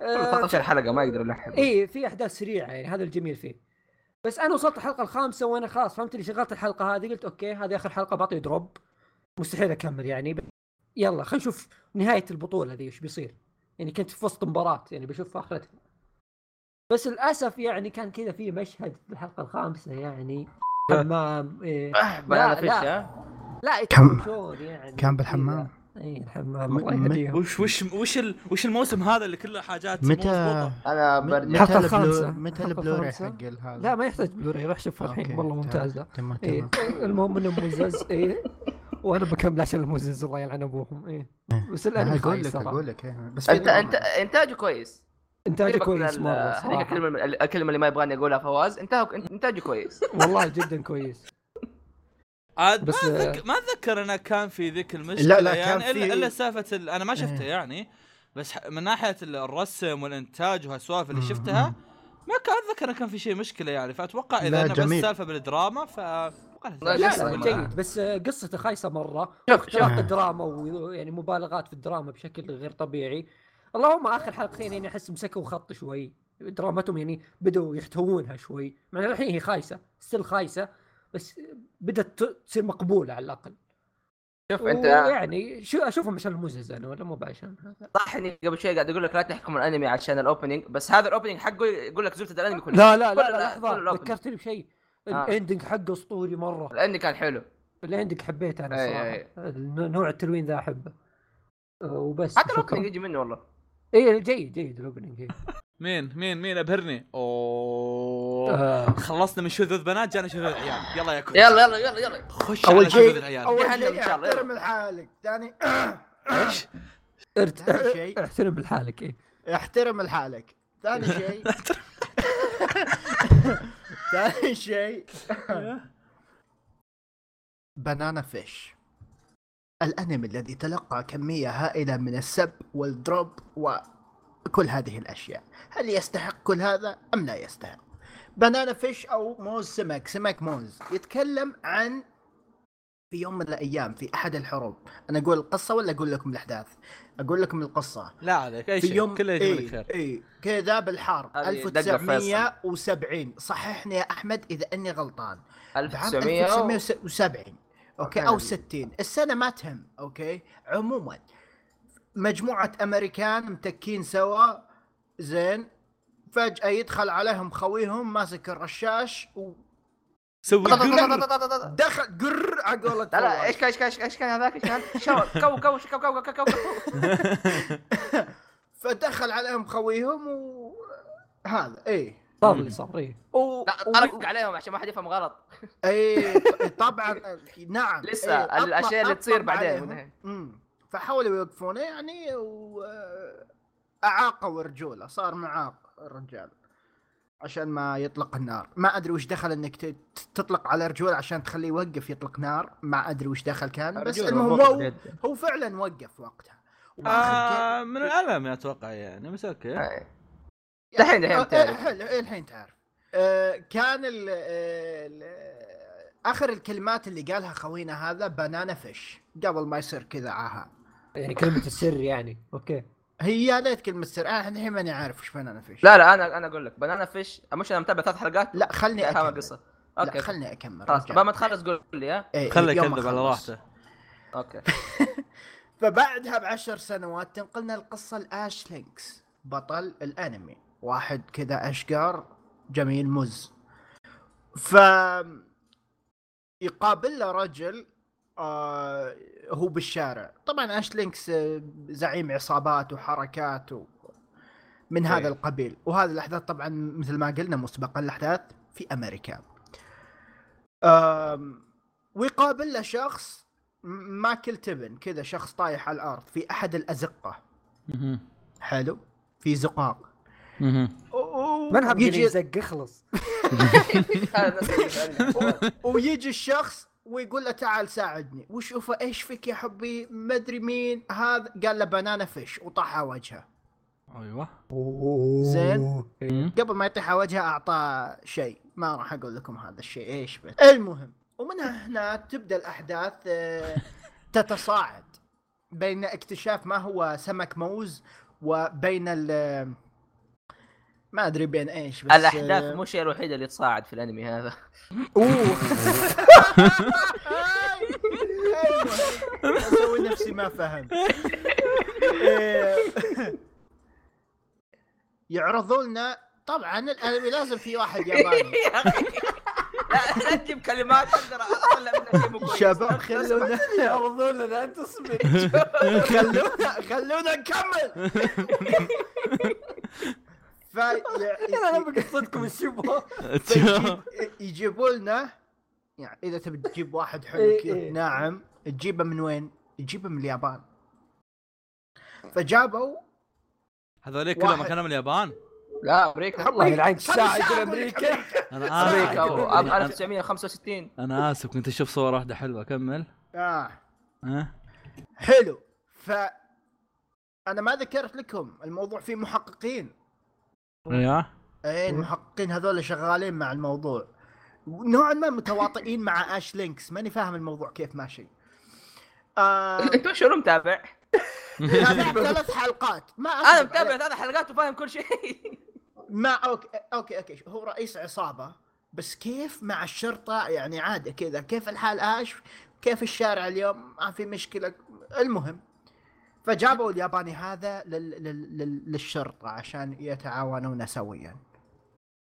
آه، 13 حلقه ما يقدر يلحق. إي في أحداث سريعة يعني هذا الجميل فيه. بس أنا وصلت الحلقة الخامسة وأنا خلاص فهمت اللي شغلت الحلقة هذه؟ قلت okay هذه آخر حلقة بعطي drop. مستحيل أكمل يعني يلا خلينا نشوف نهاية البطولة ذي وش بيصير يعني كنت في وسط مباراة يعني بشوف آخرتها بس للأسف يعني كان كذا في مشهد في الحلقة الخامسة يعني حمام إيه. لا. ها لا كم- يعني كان بالحمام. اي الحمام م- الله يهديهم وش وش وش ال... وش الموسم هذا اللي كله حاجات متى؟ أنا برجع متى الحلقة البلو الخامسة. متى الخامسة. حق هذا لا ما يحتاج بلوراي روح شوفه الحين والله تمام إيه. تمام المهم إنه مزز إيه وأنا بكمل عشان المزز الله يلعن ابوهم إيه إيه. بس الانمي أقول لك. أقول لك إيه. بس في انت. انت إنتاجه كويس إنتاجه كويس مرة هذيك صراحة الكلمة الكلمة اللي ما يبغاني أقولها فواز انتاجه إنتاجه كويس والله جدا كويس عاد بس، ما آه، أتذكر ما أتذكر انه كان في ذيك المشكلة لا، لا، يعني كان الا إلا سالفة ال... أنا ما شفته إيه. يعني بس ح- من ناحية ال- الرسم والإنتاج وهالسوالف اللي شفتها. ما كان أتذكر انه كان في شيء مشكلة يعني فأتوقع إذا انه بس جميل. سالفة بالدراما ف إنها لا، لا لا جيد. بس قصته خايسه مرة. شوف شوف. اختلاط الدراما ويعني مبالغات في الدراما بشكل غير طبيعي. اللهم آخر حلقتين يعني أحس مسكوا خط شوي. درامتهم يعني بدوا يحتوونها شوي. مع إن الحين هي خايسة ستيل خايسة بس بدأت تصير مقبولة على الأقل. شوف أنت يعني شو أشوفهم عشان المزز أنا ولا مو بعشان هذا؟ صح اني قبل شوي قاعد أقول لك لا تحكم الأنمي عشان ال opening بس هذا ال opening حقه يقول لك زبده الأنمي كله. لا لا لا, لا كل لحظة. ذكرتني بشيء. آه. ال ending حقه أسطوري مرة. الانمي كان حلو. ال ending حبيته أنا أي صراحة. أي. النوع- نوع التلوين ذا أحبه. آه، وبس. حتى. ال opening يجي منه والله. اي جيد جيد ال opening إيه. مين مين مين أبهرني؟ أوه. آه. خلصنا من شذوذ بنات جانا شذوذ عيال. يلا يا كويس يلا يلا يلا يلا. خش على شيء- شذوذ العيال. أول شيء احترم لحالك. ثاني إيش؟ احترم لحالك إيه. احترم لحالك. ثاني شيء. ثاني شيء. بنانا فيش الأنمي الذي تلقى كمية هائلة من السب والدروب وكل هذه الأشياء. هل يستحق كل هذا أم لا يستحق؟ بنانا فيش أو موز سمك سمك موز. يتكلم عن في يوم من الأيام في أحد الحروب. أنا أقول القصة ولا أقول لكم الأحداث؟ أقول لكم القصة. لا عليك أي في شيء يوم كله يجيب لك اي خير اي كذا دقة 1970 صححني يا أحمد إذا أني غلطان. بعام 1900 1970 okay أو okay. 60 السنة ما تهم okay؟ عموما مجموعة أمريكان متكين سوا زين فجأة يدخل عليهم خويهم ماسك الرشاش سوي. ودخل قر على قولة لا لا. إيش كان إيش كان إيش كان هذاك؟ إيش كان؟ شو كو كو كو كو كو كو فدخل عليهم خويهم و هذا إيه. صار اللي صار إيه و... لا طرق عليهم عشان ما حد يفهم غلط. اي طبعا نعم. لسه إيه، الأشياء اللي تصير بعدين. فحاولوا يوقفونه يعني و أعاقوا رجوله صار معاق الرجال. عشان ما يطلق النار. ما أدري وش دخل إنك ت- تطلق على رجول عشان تخليه يوقف يطلق نار. ما أدري وش دخل كان. بس المهم هو. هو فعلا وقف وقتها. آه من الالم أتوقع يعني بس okay. آه. دحين آه، إيه، الحين تعرف. آه، كان ال ال آخر الكلمات اللي قالها خوينا هذا Banana Fish قبل ما يصير كذا عاها يعني كلمة السر يعني. okay. هي يا ليت كلمة سر. أنا الحين ماني عارف وش Banana Fish. لا لا أنا أنا أقول لك. Banana Fish. مش أنا متابع ثلاث حلقات؟ لا خلني أكمل. القصة لا okay. خلني أكمل. خلاص. بعد ما تخلص قول لي ها؟ يوم ما يكذب على. راحته okay. فبعدها بعشر سنوات تنقلنا القصة ل Ash Lynx بطل الأنمي. واحد كذا أشقر جميل مز. ف يقابل له رجل آه هو بالشارع. طبعا Ash Lynx آه، زعيم عصابات وحركات و... من هذا okay. القبيل. وهذه الأحداث طبعا مثل ما قلنا مسبقا الأحداث في أمريكا. آم، ويقابل له شخص ماكل تبن كذا شخص طايح على الأرض في أحد الأزقة. حلو. في زقاق. نحب يجي يزق؟ اخلص. اللي- ويجي الشخص ويقول له تعال ساعدني. وشوفه إيش فيك يا حبي؟ ما أدري مين هذا. قال له بنانا فيش. وطاح على وجهه. أيوه. زين. مم. قبل ما يطيح على وجهه أعطاه شيء. ما راح أقول لكم هذا الشيء. إيش بس. المهم ومن هنا تبدأ الأحداث آه، تتصاعد بين اكتشاف ما هو سمك موز وبين ال ما أدري بين إيش بس الأحداث آه، مو الشيء الوحيد اللي تصاعد في الأنمي هذا. أوه. أسوي نفسي ما فهمت. إيه. يعرضوا لنا طبعا الانمي لازم في واحد ياباني. لا لا تجيب كلمات أقدر أطلع منها شيء مو كويس. شباب خلونا. يعرضون لنا انت اصبر خلونا خلونا نكمل. في أنا بقصتكم الشبهه فيجيب- يجيبوا لنا يعني إذا تبي تجيب واحد حلو إيه، كذا إيه. ناعم تجيبه من وين؟ تجيبه من اليابان. فجابوا هذول كلهم. كانوا من اليابان؟ لا أمريكا. الله الساعة الساعة يقول أمريكا. أنا أمريكا آسف. أو- أنا- 1965 أنا آسف كنت أشوف صور واحدة حلوة. كمل آه. ها؟ حلو. ف أنا ما ذكرت لكم الموضوع فيه محققين. أيوه إيه المحققين هذول شغالين مع الموضوع. نوعا ما متواطئين مع Ash Lynx ماني فاهم الموضوع كيف ماشي. آه انت شنو متابع؟ تابعت ثلاث حلقات. ما أنا متابع. ثلاث حلقات وفاهم كل شيء. ما okay okay okay. هو رئيس عصابة. بس كيف مع الشرطة؟ يعني عادي كذا. كيف الحال اش كيف الشارع اليوم؟ ما في مشكلة. المهم فجابوا الياباني هذا لل... لل... لل... للشرطة عشان يتعاونون سويا.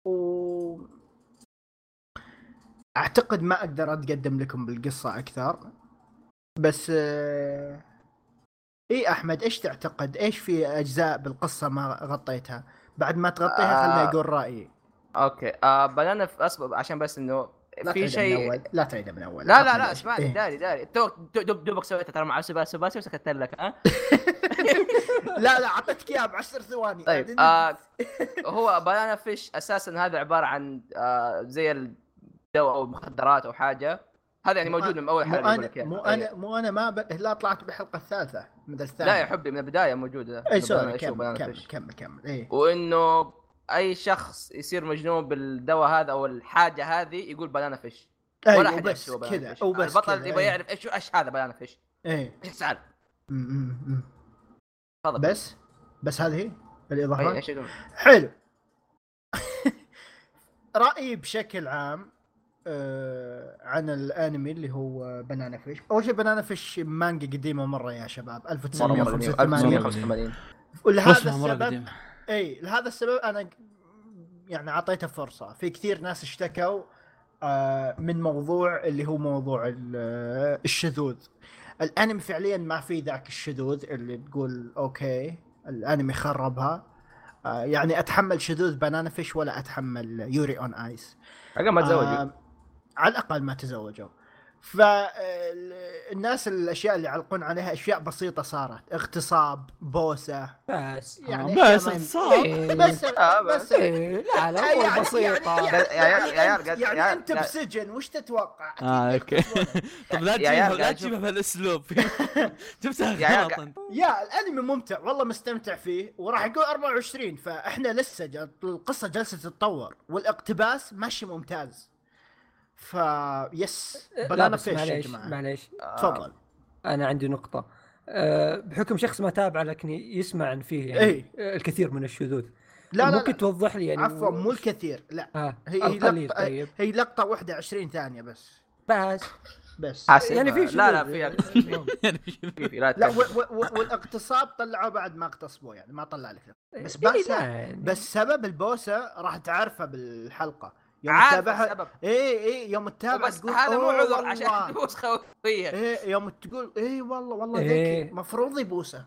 و أعتقد ما أقدر أتقدم لكم بالقصة أكثر بس اي أحمد إيش تعتقد؟ إيش في أجزاء بالقصة ما غطيتها؟ بعد ما تغطيها آه. يقول رأيي. أوكي. آه بنانا أصبر عشان بس إنه في شيء لا تعيدها من أول لا لا لا اسمعني إيه. داري داري. تو دوب دوبك سويتها ترى مع سباسي سباسي وسكت لك ها؟ لا لا أعطيتك إياها بعشر ثواني. طيب آه هو بنانا فيش أساسا هذا عبارة عن آه زي الدواء أو مخدرات أو حاجة. هذا يعني مو موجود من أول حلقة أنا. مو أيوة. أنا مو أنا ما ب... لا طلعت بالحلقة الثالثة من الثانية. لا يا حبي من البداية موجودة. إي سوري كمل كمل. كمل كمل إي. وإنه أي شخص يصير مجنون بالدواء هذا أو الحاجة هذه يقول بنانا فيش. ولا أيوه احد بس كذا أو بس البطل يبغى. يعرف إيش إيش هذا بنانا فيش. إيه إيش م. تفضل. بس بس هذه الاضافات حلو. رأيي بشكل عام آه عن الانمي اللي هو بنانا فيش. أول شيء بنانا فيش مانجا قديمة مرة يا شباب مرة مرة قديم. 1985 1985 ولهذا السبب إي لهذا السبب أنا يعني أعطيته فرصة. في كثير ناس اشتكوا آه، من موضوع اللي هو موضوع آه، الشذوذ. الأنمي فعليا ما في ذاك الشذوذ اللي تقول okay الأنمي خربها. آه، يعني أتحمل شذوذ Banana Fish ولا أتحمل Yuri on Ice. حقا ما تزوجوا. آه، على الأقل ما تزوجوا فالناس الأشياء اللي يعلقون عليها أشياء بسيطة صارت اغتصاب بوسة بس يعني بس اغتصاب؟ إيه، بس آه، بس إيه، لا لا يعني- أمور بسيطة يعني, يا عيال- يا عيال يعني, قاعد- يعني يا- أنت. بسجن وش تتوقع؟ آه، okay. يغتصبونك. طب لا تجيبها لا تجيبها بهالاسلوب جبتها غلط يا الأنمي ممتع والله مستمتع فيه وراح يقول 24 فإحنا لسه القصة جالسه تتطور والإقتباس ماشي ممتاز ف yes لا Banana بس Fish يا معليش جماعة. معليش. تفضل. أنا عندي نقطة. أه، بحكم شخص ما تابع لكن يسمع عن فيه يعني إيه. آه، الكثير من الشذوذ. لا لا, ممكن لا. توضح لي يعني عفوا مو الكثير لا. آه. هي هي القليل لقطه طيب. هي لقطة واحدة 20 ثانية بس. بس. بس. يعني في لا لا. في يعني في في لا لا والاغتصاب طلعوه بعد ما اغتصبوه يعني ما طلع لك. بس إيه، بس لا، يعني. بس سبب البوسة راح تعرفه بالحلقة. يوم عارف تتابعها السبب. اي اي يوم تتابع بس تقول هذا مو "أوه عذر عشان والله". تبوس خويه إيه يوم تقول إيه والله والله إيه. ذكي. مفروض يبوسه.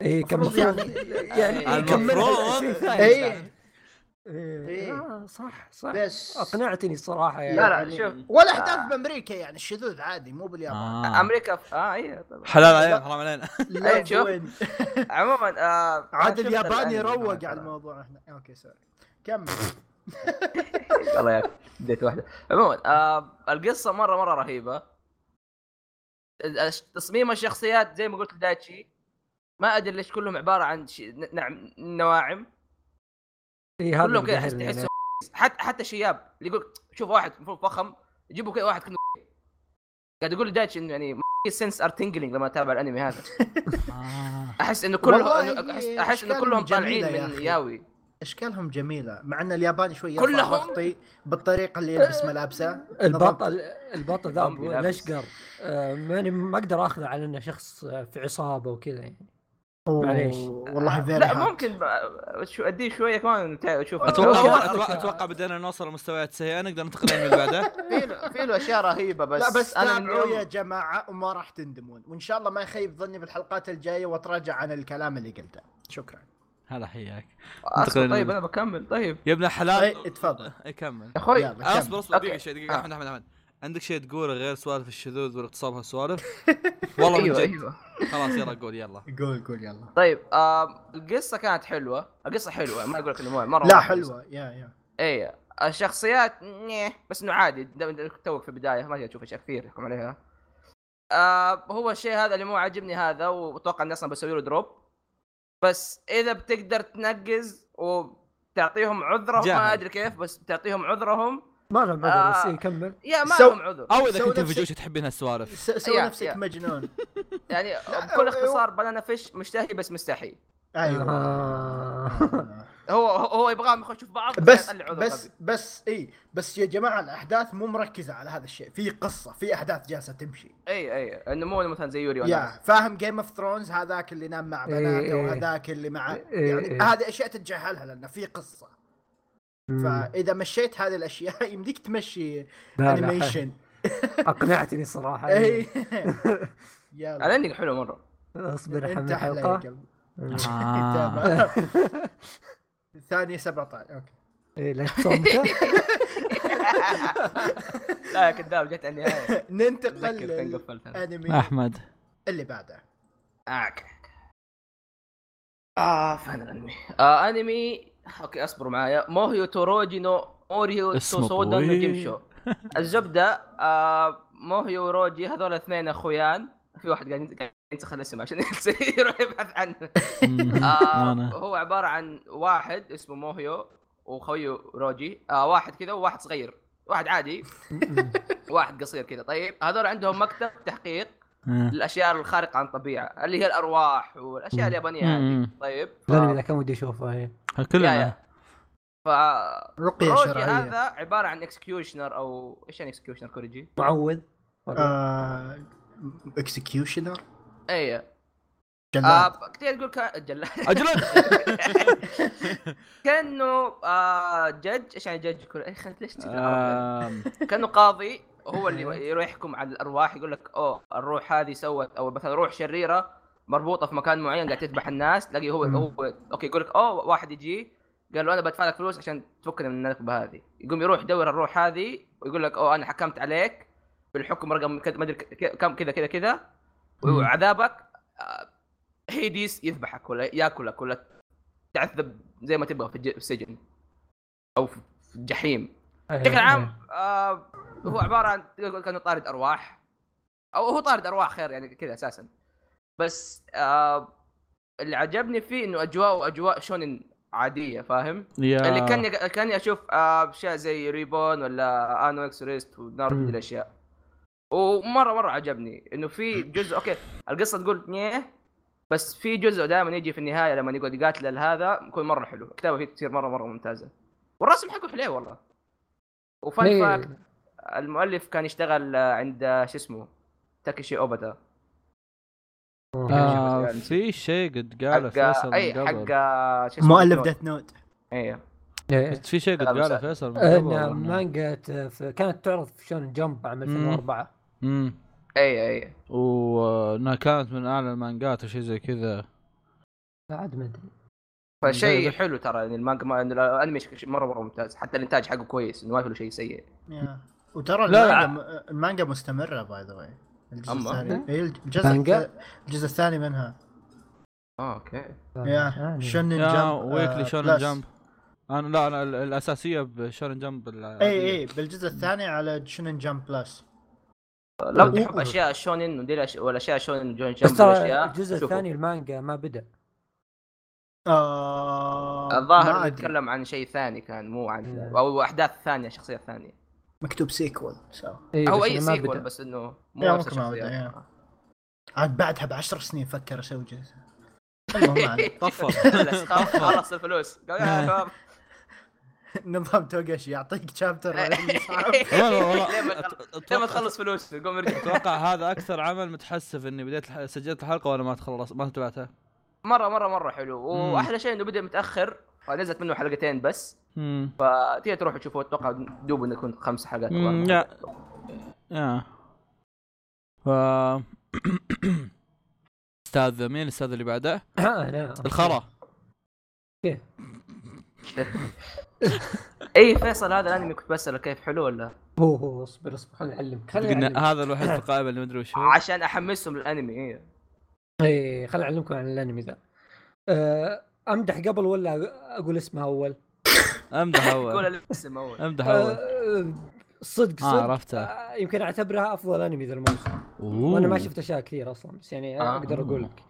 كان المفروض المفروض يعني- يعني يكمل المفروض. إيه. إيه. آه صح صح. بس. أقنعتني الصراحة يعني. لا لا شوف. ولا احداث بأمريكا يعني الشذوذ عادي مو باليابان. آه. أمريكا ف... آه اي طبعا حلال علينا حرام علينا. لا إيه، شوف. عموما آه عاد الياباني الأنمي روق ترى. على الموضوع إحنا okay sorry. كمل. الله ياك بديت واحدة عموما آه القصة مرة مرة رهيبة تصميم الشخصيات زي ما قلت لدايتشي ما أدري ليش كلهم عبارة عن ش... نعم نواعم إيه كلهم كذا تحس. حتى حتى شياب اللي يقول شوف واحد المفروض فخم يجيبوا كذا واحد كأنه قاعد يقول لدايتشي إنه يعني senses are tingling لما أتابع الأنمي هذا آه. أحس إنه كلهم أحس, هي أحس إنه كلهم طالعين من. yaoi إشكالهم جميلة مع إن الياباني شوي كلهم؟ ضغطي بالطريقة اللي يلبس ملابسه. البطل البطل ذا. الاشقر آه، ماني ما أقدر أخذه على إنه شخص آه، في عصابة وكذا يعني. معليش. والله very لا ممكن شو أديه شوية كمان أشوف أتوقع أتوقع أتوقع بدينا نوصل لمستويات سيئة نقدر ننتقل اللي بعده. في له في له أشياء رهيبة بس لا بس أنا من تابعوا يا جماعة وما راح تندمون. وإن شاء الله ما يخيب ظني بالحلقات الجاية وأتراجع عن الكلام اللي قلته. شكرا. هلا حياك. طيب أنا بكمل. طيب. يا ابن الحلال. اي تفضل. اي كمل. يا أخوي. أصبر أصبر دقيقة. شوي دقيقة آه. أحمد أحمد أحمد. عندك شيء تقوله غير سوالف الشذوذ والاغتصاب هالسوالف؟ والله من أيوه جد. أيوه. خلاص يلا قول يلا. قول قول يلا. طيب آه القصة كانت حلوة. القصة حلوة ما أقول لك إنه مرة لا حلوة. yeah yeah. اي الشخصيات نيه بس إنه عادي. دا- دا- توك في البداية ما تشوف اشياء كثير يحكم عليها. آه هو الشيء هذا اللي مو عاجبني هذا وأتوقع الناس أصلا بسوي له drop. بس إذا بتقدر تنقز وتعطيهم عذرهم جاهل. ما أدري كيف بس تعطيهم عذرهم ما لهم عذر بس آه. إيه، كمل يا ما سو- لهم عذر أو إذا سوي كنت نفسك- فجوش تحبين هالسوالف س- سوي يا- نفسك يا. مجنون يعني بكل اختصار بنانا فيش مشتهي بس مستحي أيوه آه. هو هو يبغاهم يخشوا في بعض بس بس غبي. بس إي بس يا جماعة الأحداث مو مركزة على هذا الشيء في قصة في أحداث جالسة تمشي. إي إي إنه مو مثلا زي Yuri yeah. فاهم Game of Thrones هذاك اللي نام مع بناته إيه. وهذاك اللي مع إيه، يعني إيه. هذه أشياء تتجاهلها لأنه في قصة. فإذا مشيت هذه الأشياء يمديك تمشي لا، لا، animation أقنعتني صراحة. إي. على يلا. اني حلو مرة. أصبر يا الحلقة قلب آه. ثانية 17 okay. إيه لا تصمته لا يا كذاب جت على النهايه ننتقل للانمي أحمد. اللي بعده. اك آه فان الانمي آه أنمي. أوكي اصبروا معايا. موهيو توروجي نو اوريو اسمه توسودا نو. جيمشو. الزبدة آه موهيو وروجي هذول اثنين أخويان. في واحد قاعد قاعد ينسخ الاسم عشان يروح يبحث عنه. آه هو عبارة عن واحد اسمه موهيو وخويه روجي. آه واحد كذا وواحد صغير. واحد عادي. واحد قصير كذا. طيب هذول عندهم مكتب تحقيق للاشياء الخارقة عن الطبيعة اللي هي الأرواح والأشياء اليابانية هذه. طيب ف... الانمي ذا كان ودي أشوفه إيه. كلنا. ف رقية روجي شرعية. هذا عبارة عن executioner أو إيش يعني executioner كوريجي؟ معوذ. آه، اكسكيوشنر اي جلاد. آه كثير تقول كان جل اجلد كأنه آه جج إيش يعني جج كل إيش ليش كأنه قاضي هو اللي يروح يحكم على الأرواح يقول لك أوه الروح هذه سوت أو مثلا روح شريرة مربوطة في مكان معين قاعد تذبح الناس تلاقي هو. هو أوكي يقول لك أوه واحد يجي قال له أنا بدفع لك فلوس عشان تفكني من النكبه هذه. يقوم يروح يدور الروح هذه ويقول لك أوه أنا حكمت عليك. بالحكم رقم ما أدري كم كذا كذا كذا. وعذابك آه، هيديس يذبحك ولا يأكلك ولا تعذب زي ما تبغى في الج- في السجن أو في الجحيم. بشكل عام آه هو عبارة عن كأنه طارد أرواح أو هو طارد أرواح خير يعني كذا أساسا. بس آه اللي عجبني فيه إنه أجواء اجواء shonen عادية فاهم؟ yeah. اللي كاني كاني أشوف آه، أشياء زي Reborn ولا Ao no Exorcist ونار الأشياء. ومره مرة عجبني إنه في جزء okay القصة تقول نيه بس في جزء دائما يجي في النهاية لما يقعد يقاتل هذا يكون مرة حلو. الكتابة فيه تصير مره مرة ممتازة. والرسم حقه حلو والله. و fun إيه. fact المؤلف كان يشتغل آه، عند آه، شو اسمه تاكيشي اوباتا آه يعني في شيء قد قاله فيصل اي من حق قبل. آه، شو اسمه مؤلف. Death Note أيوه إيه. في شيء قد قاله. فيصل من قبل ان إنه- مانجا في- كانت تعرض في Shonen Jump عام 2004 امم اي اي. وأنها كانت من أعلى المانجات وشيء زي كذا. عاد ما أدري. فشيء حلو ترى يعني المانجا ما- إنه الأنمي مره مرة ممتاز. حتى الإنتاج حقه كويس انه ما في له شيء سيء. yeah. وترى لا. المانجا المانجا مستمرة by the way الجزء. الثاني. إيه، الجزء الثاني منها. آه okay. yeah. يعني. Shonen Jump weekly آه، Shonen. Jump. أنا لا أنا ال- الأساسية بشونن جمب. اي اي بالجزء الثاني على شونن جمب بلس لو أوه. تحب أشياء شونن ودي الأش- والاشياء شونن جون بس جمب والاشياء الجزء. الثاني المانجا ما بدأ آه الظاهر. نتكلم عن شيء ثاني كان مو عن نعم. أو أحداث ثانية شخصية ثانية مكتوب سيكول إيه أو بس أي سيكول بدأ. بس إنه مو نفس ما بدأ، الشخصيات يا. عاد بعدها بعشر سنين فكر أسوي جزء. طفر خلص الفلوس قال يا شباب نظام توغاشي يعطيك شابتر صعب والله والله ما تخلص فلوس؟ يقوم يرجع أتوقع هذا أكثر عمل متحسف إني بديت سجلت الحلقة وأنا ما تخلص ما تبعتها مرة مرة مرة حلو. وأحلى شيء إنه بدأ متأخر ونزلت منه حلقتين بس. فتيجي تروح تشوفه أتوقع دوب إنه يكون خمس حلقات. لا. يا. ف أستاذ مين الأستاذ اللي بعده؟ الخرا. إي فيصل هذا الأنمي كنت بسأله كيف حلو ولا؟ هو هو اصبر اصبر خليني اعلمك خليني. هذا الوحيد في القائمه اللي ما أدري وش هو عشان أحمسهم للأنمي إيه إيه خليني اعلمكم عن الأنمي ذا. أه، أمدح قبل ولا أقول اسمه أول؟ أمدح قول اول الاسم أول. أمدح أول. صدق آه، صدق. عرفته. آه، يمكن اعتبرها أفضل أنمي ذا الموسم. وأنا ما شفت أشياء كثير أصلا بس يعني آه. أقدر أقول لك.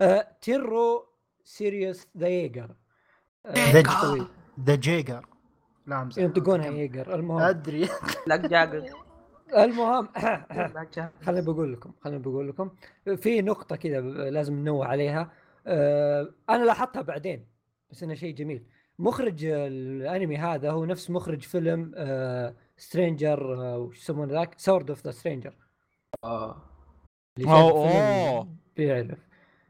أه، Tenrou Sirius the Jaeger the Jaeger لا امزح ينطقونها Jaeger المهم. أدري. لاك Jaeger المهم خليني بقول لكم خليني بقول لكم. في نقطة كذا لازم ننوه عليها. أه أنا لاحظتها بعدين بس إنه شيء جميل. مخرج الأنمي هذا هو نفس مخرج فيلم Stranger أه وش يسمونه ذاك؟ Sword of the Stranger آه. أوه. بيعرف.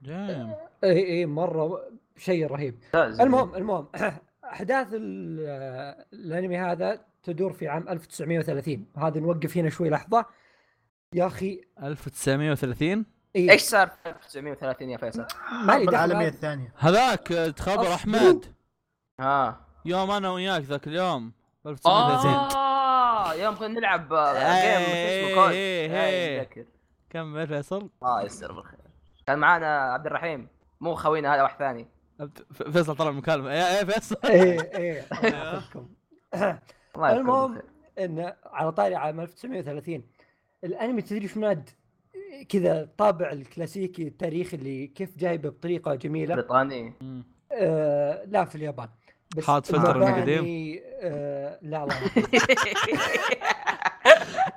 جيم. إي إي مرة شيء رهيب. المهم المهم. أحداث ال- الأنمي هذا تدور في عام 1930 هذا نوقف هنا شوي لحظة. يا أخي 1930 إيه. إيش صار في 1930 يا فيصل؟ ما لي الحرب العالمية. الثانية. هذاك آه، تخبر. أحمد. ها. يوم أنا وياك ذاك اليوم. 1930 آه يوم كنا نلعب آه، جيم إيه، اسمه كود. إيه، إيه، إيه. كمل فيصل. الله يستر بالخير. كان معانا عبد الرحيم مو خوينا هذا واحد ثاني. فيصل طلع المكالمه يا يا فيصل. إيه إيه. المهم بالخير. إن على طاري عام 1930 الأنمي تدري إيش ماد؟ كذا طابع الكلاسيكي التاريخي اللي كيف جايبه بطريقة جميلة. بريطاني. آه لا في اليابان. بس حاط فلتر من المباني، قديم؟ آه لا لا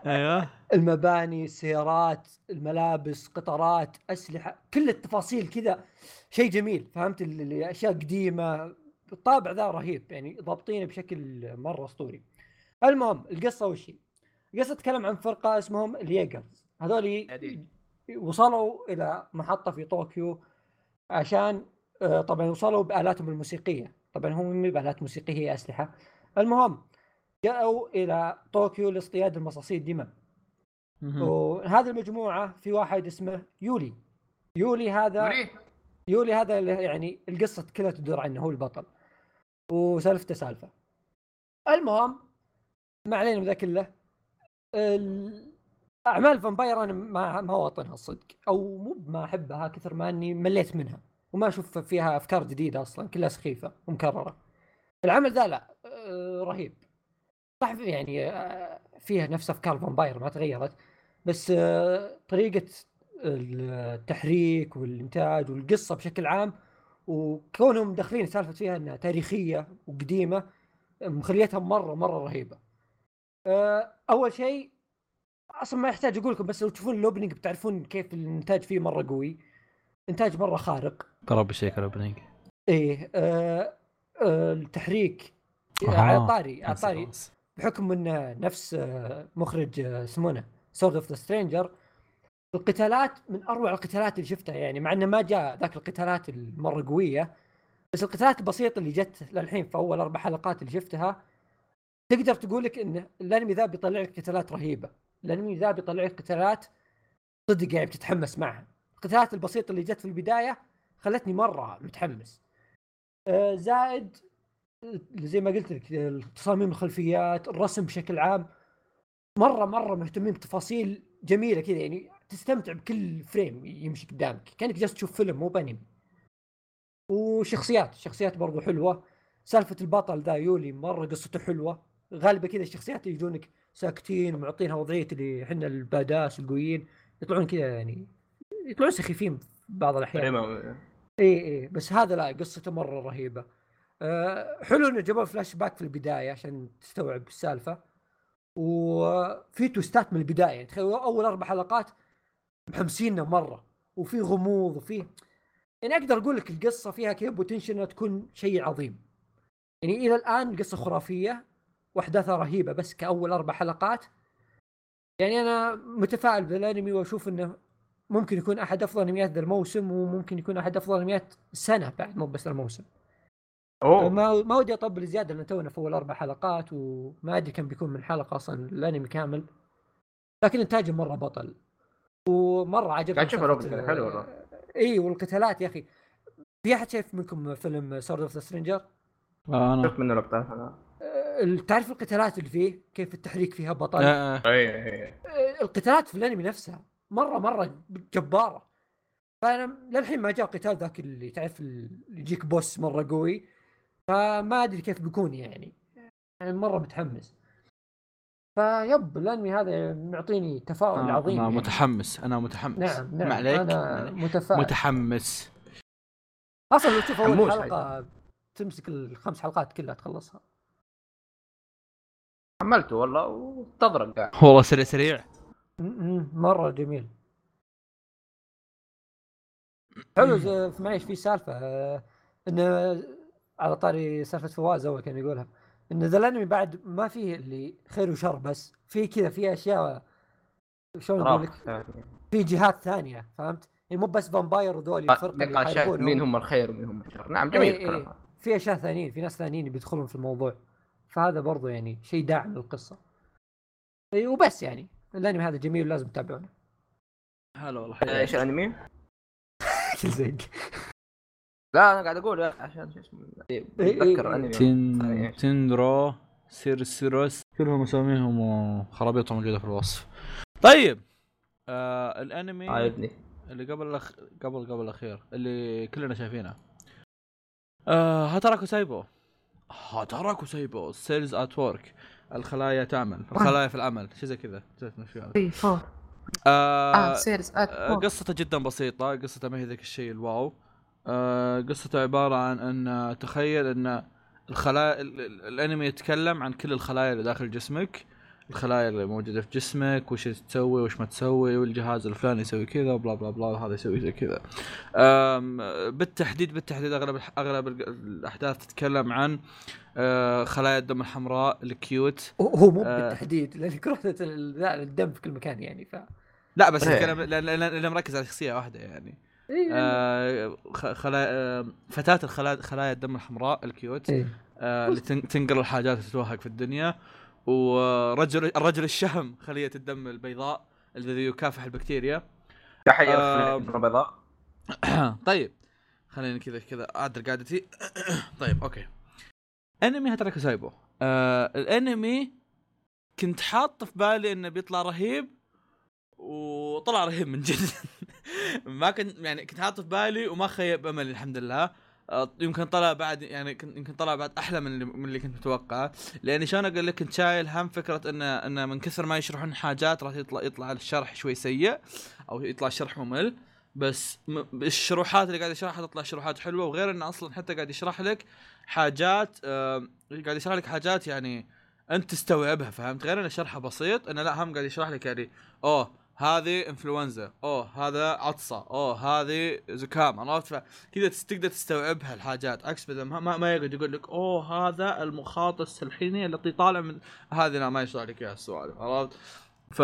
أيوه. المباني السيارات الملابس قطارات أسلحة كل التفاصيل كذا. شيء جميل فهمت؟ ال- ال- أشياء قديمة. الطابع ذا رهيب يعني ضابطينه بشكل مرة أسطوري. المهم القصة وش هي؟ القصة تتكلم عن فرقة اسمهم الييجرز. هذول. وصلوا إلى محطة في طوكيو عشان آه، طبعا وصلوا بآلاتهم الموسيقية. طبعا هم مو بآلات موسيقية هي أسلحة. المهم جاءوا إلى طوكيو لاصطياد المصاصين الدماء. وهذه المجموعة في واحد اسمه يولي. يولي هذا. يولي؟ هذا يعني القصة كلها تدور عنه هو البطل. وسالفته سالفة. المهم ما علينا من ذا كله ال- أعمال vampire أنا ما ما واطنها الصدق أو مو ما أحبها كثر ما إني مليت منها. وما أشوف فيها أفكار جديدة أصلا كلها سخيفة ومكررة. العمل ذا لا آه، رهيب. صح يعني آه، فيها نفس أفكار vampire ما تغيرت بس آه، طريقة التحريك والإنتاج والقصة بشكل عام وكونهم داخلين سالفة فيها إنها تاريخية وقديمة مخليتها مرة مرة رهيبة. آه، أول شيء أصلا ما يحتاج أقول لكم بس لو تشوفون ال opening بتعرفون كيف الإنتاج فيه مرة قوي. إنتاج مرة خارق. ترى بشيك ال opening إيه آه، آه، التحريك آه. على طاري على طاري بحكم إنه نفس آه، مخرج اسمونه Sword of the Stranger القتالات من أروع القتالات اللي شفتها يعني مع إنه ما جاء ذاك القتالات المرة قوية بس القتالات البسيطة اللي جت للحين في أول أربع حلقات اللي شفتها تقدر تقول لك إن الأنمي ذا بيطلع لك قتالات رهيبة. الأنمي ذا بيطلع لك قتالات صدق يعني بتتحمس معها. القتالات البسيطة اللي جت في البداية خلتني مرة متحمس. آه، زائد زي ما قلت لك تصاميم الخلفيات الرسم بشكل عام. مرة مرة مهتمين بتفاصيل جميلة كذا يعني تستمتع بكل frame يمشي قدامك. كأنك جالس تشوف فيلم مو بانمي. وشخصيات شخصيات برضو حلوة. سالفة البطل ذا Yuliy مرة قصته حلوة. غالبا كذا الشخصيات يجونك ساكتين ومعطينها وضعية اللي إحنا ال badass القويين. يطلعون كذا يعني يطلعون سخيفين في بعض الأحيان. اي اي بس هذا لا قصته مرة رهيبة. أه حلو إنه جابوا فلاش باك في البداية عشان تستوعب السالفة. وفي توستات من البداية يعني تخيل أول أربع حلقات محمسيننا مرة وفي غموض وفي يعني أقدر أقول لك القصة فيها كذا بوتنشل إنها تكون شيء عظيم. يعني إلى الآن القصة خرافية وأحداثها رهيبة بس كأول أربع حلقات. يعني أنا متفائل بالأنمي وأشوف إنه ممكن يكون أحد أفضل أنميات ذا الموسم وممكن يكون أحد أفضل أنميات السنة بعد مو بس الموسم. أوه. ما ما ودي أطبل زيادة لأن تونا في أول أربع حلقات وما أدري كم بيكون من حلقة أصلا الأنمي كامل. لكن إنتاجه مرة بطل. ومرة عجبني قاعد تشوف سالفة- ال opening، حلو والله. إي والقتالات يا أخي. في أحد شايف منكم فيلم Sword of the Stranger؟ آه، أنا. شفت منه لقطات أنا. تعرف القتالات اللي فيه؟ كيف التحريك فيها بطل؟ آه، آه. أي أي آه، القتالات في الأنمي نفسها مرة مرة جبارة. فأنا للحين ما جاء قتال ذاك اللي تعرف اللي يجيك بوس مرة قوي. فما أدري كيف بيكون يعني. يعني مرة متحمس. فيب الأنمي هذا معطيني تفاؤل آه، عظيم أنا يعني. متحمس أنا متحمس. نعم نعم ما عليك؟ أنا. متفائل. متحمس. أصلا لو تشوف أول حلقة تمسك الخمس حلقات كلها تخلصها. حملته والله وتضرب قاعد والله سريع سريع. مرة جميل. حلو في معليش في سالفة. آه، انه على طاري سالفة فواز أول كان يقولها. إن ذا الأنمي بعد ما فيه اللي خير وشر بس في كذا في أشياء شلون أقول لك؟ في جهات ثانية فهمت؟ يعني مو بس vampire وذول نقاشات. مين هم الخير ومين هم الشر. نعم إيه جميل إيه. الكلام في أشياء ثانيين في ناس ثانيين بيدخلون في الموضوع. فهذا برضو يعني شيء داعم للقصة. إيه، وبس يعني. الأنمي هذا جميل لازم تتابعونه. هلا والله إيش الأنمي؟ زق لا أنا قاعد أقول عشان شو اسمه إيه، اتذكر إيه. أنمي. تين تندرو سيرسيروس كلهم اساميهم وخرابيطهم موجودة في الوصف. طيب آه الأنمي عاجبني اللي قبل الأخ... قبل قبل الأخير اللي كلنا شايفينه. آه هاتاراكو سايبو. Hataraku Saibou Cells at Work الخلايا تعمل الخلايا في العمل شيء زي كذا. نسيت من شو هذا. 3 4 آه آه Cells at آه، قصته جدا بسيطة قصته ما هي ذاك الشيء ال wow. آه، قصته عبارة عن أن تخيل أن الخلايا ال- ال- الأنمي يتكلم عن كل الخلايا اللي داخل جسمك الخلايا اللي موجودة في جسمك وش تسوي وش ما تسوي والجهاز الفلاني يسوي كذا و blah blah blah وهذا يسوي زي كذا بالتحديد بالتحديد أغلب أغلب ال- الأحداث تتكلم عن آه، خلايا الدم الحمراء ال cute هو مو آه. بالتحديد لأن لا، الدم في كل مكان يعني ف لا بس. الكلام لأن مركز على شخصية واحدة يعني إيه. آه خ- خلا... آه فتاة الخلايا خلايا الدم الحمراء ال cute إيه. آه اللي تن- تنقل الحاجات وتتوهق في الدنيا. ورجل الرجل الشهم خلية الدم البيضاء الذي يكافح البكتيريا. تحية آه، البيضاء. طيب خليني كذا كذا أعدل قعدتي طيب okay. انمي Hataraku Saibou. آه الأنمي كنت حاط في بالي إنه بيطلع رهيب وطلع رهيب من جد. ما كنت يعني كنت حاط في بالي وما خيب املي الحمد لله. آه، يمكن طلع بعد يعني كن- يمكن طلع بعد أحلى من اللي, من اللي كنت متوقعه. لأني شلون أقول لك كنت شايل هم فكرة انه انه من كثر ما يشرحون حاجات راح يطلع يطلع الشرح شوي سيء أو يطلع الشرح ممل. بس الشروحات اللي قاعد يشرحها تطلع شروحات حلوة وغير انه أصلا حتى قاعد يشرح لك حاجات آه قاعد يشرح لك حاجات يعني أنت تستوعبها فهمت؟ غير انه شرحه بسيط انه لا هم قاعد يشرح لك يعني أوه هذه انفلونزا أوه هذا عطسة. أوه هذه زكام. عرفت فكذا تقدر تستوعبها الحاجات عكس بدل ما, ما, يقعد يقول لك أوه هذا المخاط السلحيني الذي طالع من هذه لا ما يشرح لك إياها السوالف. عرفت؟ ف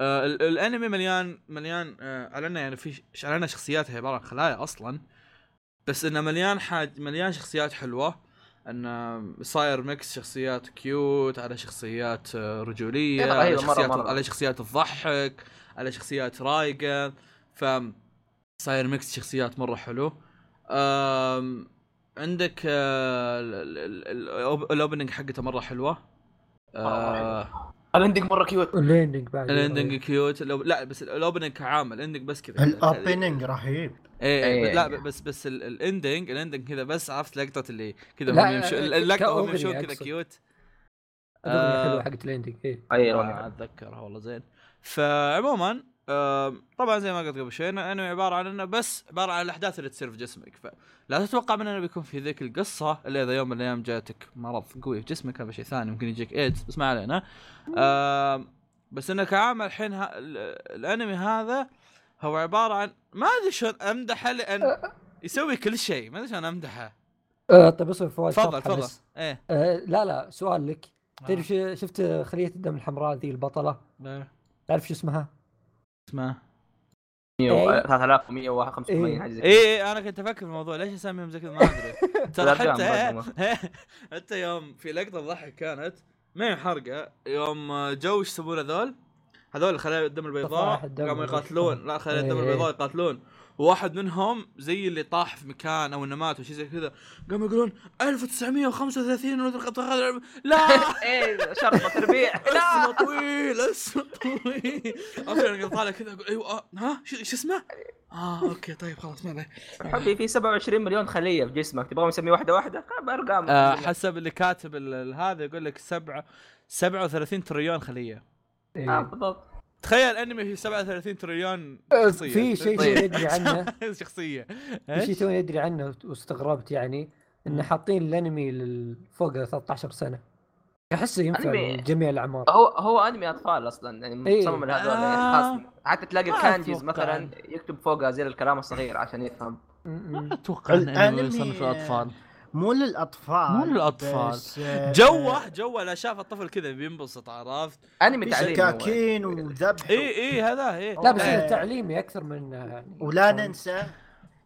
آه ال- الأنمي مليان مليان آه على إنه يعني في على إنه شخصياتها عباره عن خلايا أصلا بس إنه مليان حاج مليان شخصيات حلوة. انه صاير mix شخصيات cute على شخصيات آه، رجولية إيه، على رهيبة مرة- شخصيات مرة. على شخصيات تضحك على شخصيات رايقة. ف صاير mix شخصيات مرة حلو. عندك آه، ال- ال- ال- ال op- ال opening حقته مرة حلوة. آه ال ending مرة cute وال ending بعد. ال ending cute لا بس ال opening كعام ال ending بس كذا. ال opening رهيب. إيه إيه. لا بس بس ال- ال ending ال ending كذا بس عرفت لقطة اللي كذا هم يمشون اللقطة هم يمشون كذا. cute الأغنية آه، حلوة حقت ال ending إيه أي رهيبة. أتذكرها والله زين فعموما طبعا زي ما قلت قبل شوي انه عبارة عن إنه بس عبارة عن الأحداث اللي تصير في جسمك فلا تتوقع مننا بيكون في ذيك القصة إلا إذا يوم من الأيام جاتك مرض قوي في جسمك هذا شيء ثاني ممكن يجيك ايدز بس ما علينا بس إنه كعام الحين الأنمي هذا هو عبارة عن ما أدري شلون أمدحه لأن يسوي كل شيء. ما أدري شلون أمدحه. آه طيب اصبر فواز تفضل تفضل. إيه. آه لا لا سؤال لك. آه. تعرف ش- شفت خلية الدم الحمراء ذي البطلة؟ إيه. تعرف شو اسمها؟ اسمه 3185 إيه. حاجة زي اي اي أنا كنت أفكر في الموضوع. ليش أسميهم زي كذا؟ ما أدري. ترى حتى حتى يوم في لقطة ضحك كانت ما هي حرقة يوم جو إيش يسمون هذول؟ هذول خلايا الدم البيضاء قاموا. يقاتلون. لا خلايا الدم إيه. البيضاء يقاتلون. وواحد منهم زي اللي طاح في مكان أو إنه مات وشي زي كذا قاموا يقولون 1935 ونتخ- لا! إيه شرطة تربيع. اسمه لا طويل اسمه طويل. أنا طالع كذا أقول أيوه آه، ها؟ شو شو اسمه؟ آه أوكي طيب خلاص ما عليه. حبي في 27 مليون خلية في جسمك تبغى نسميه واحدة واحدة؟ بارقام آه حسب اللي كاتب هذا يقول لك سبعة 37 تريليون خلية. إيه. بالضبط تخيل أنمي في 37 طريقون آه، شخصية في شيء طيب. ادري عنه شخصية في شيء توني ادري عنه واستغربت يعني إنه حاطين الأنمي فوق 13 سنة احسه ينفع. لجميع الأعمار هو هو أنمي أطفال أصلا يعني إيه. مصمم لهذول آه. يعني خاص حتى تلاقي ما الكانجيز. مثلا يكتب فوقها زي الكلام الصغير عشان يفهم م- م. أتوقع ان أنمي الأنمي- يصنف الاطفال مو للأطفال مو للأطفال. بس، آه، جوه جوه لا شاف الطفل كذا بينبسط عرفت أنمي تعليمي. سكاكين وذبح اي اي هذا اي لا بس آه. انه تعليمي أكثر من يعني ولا ننسى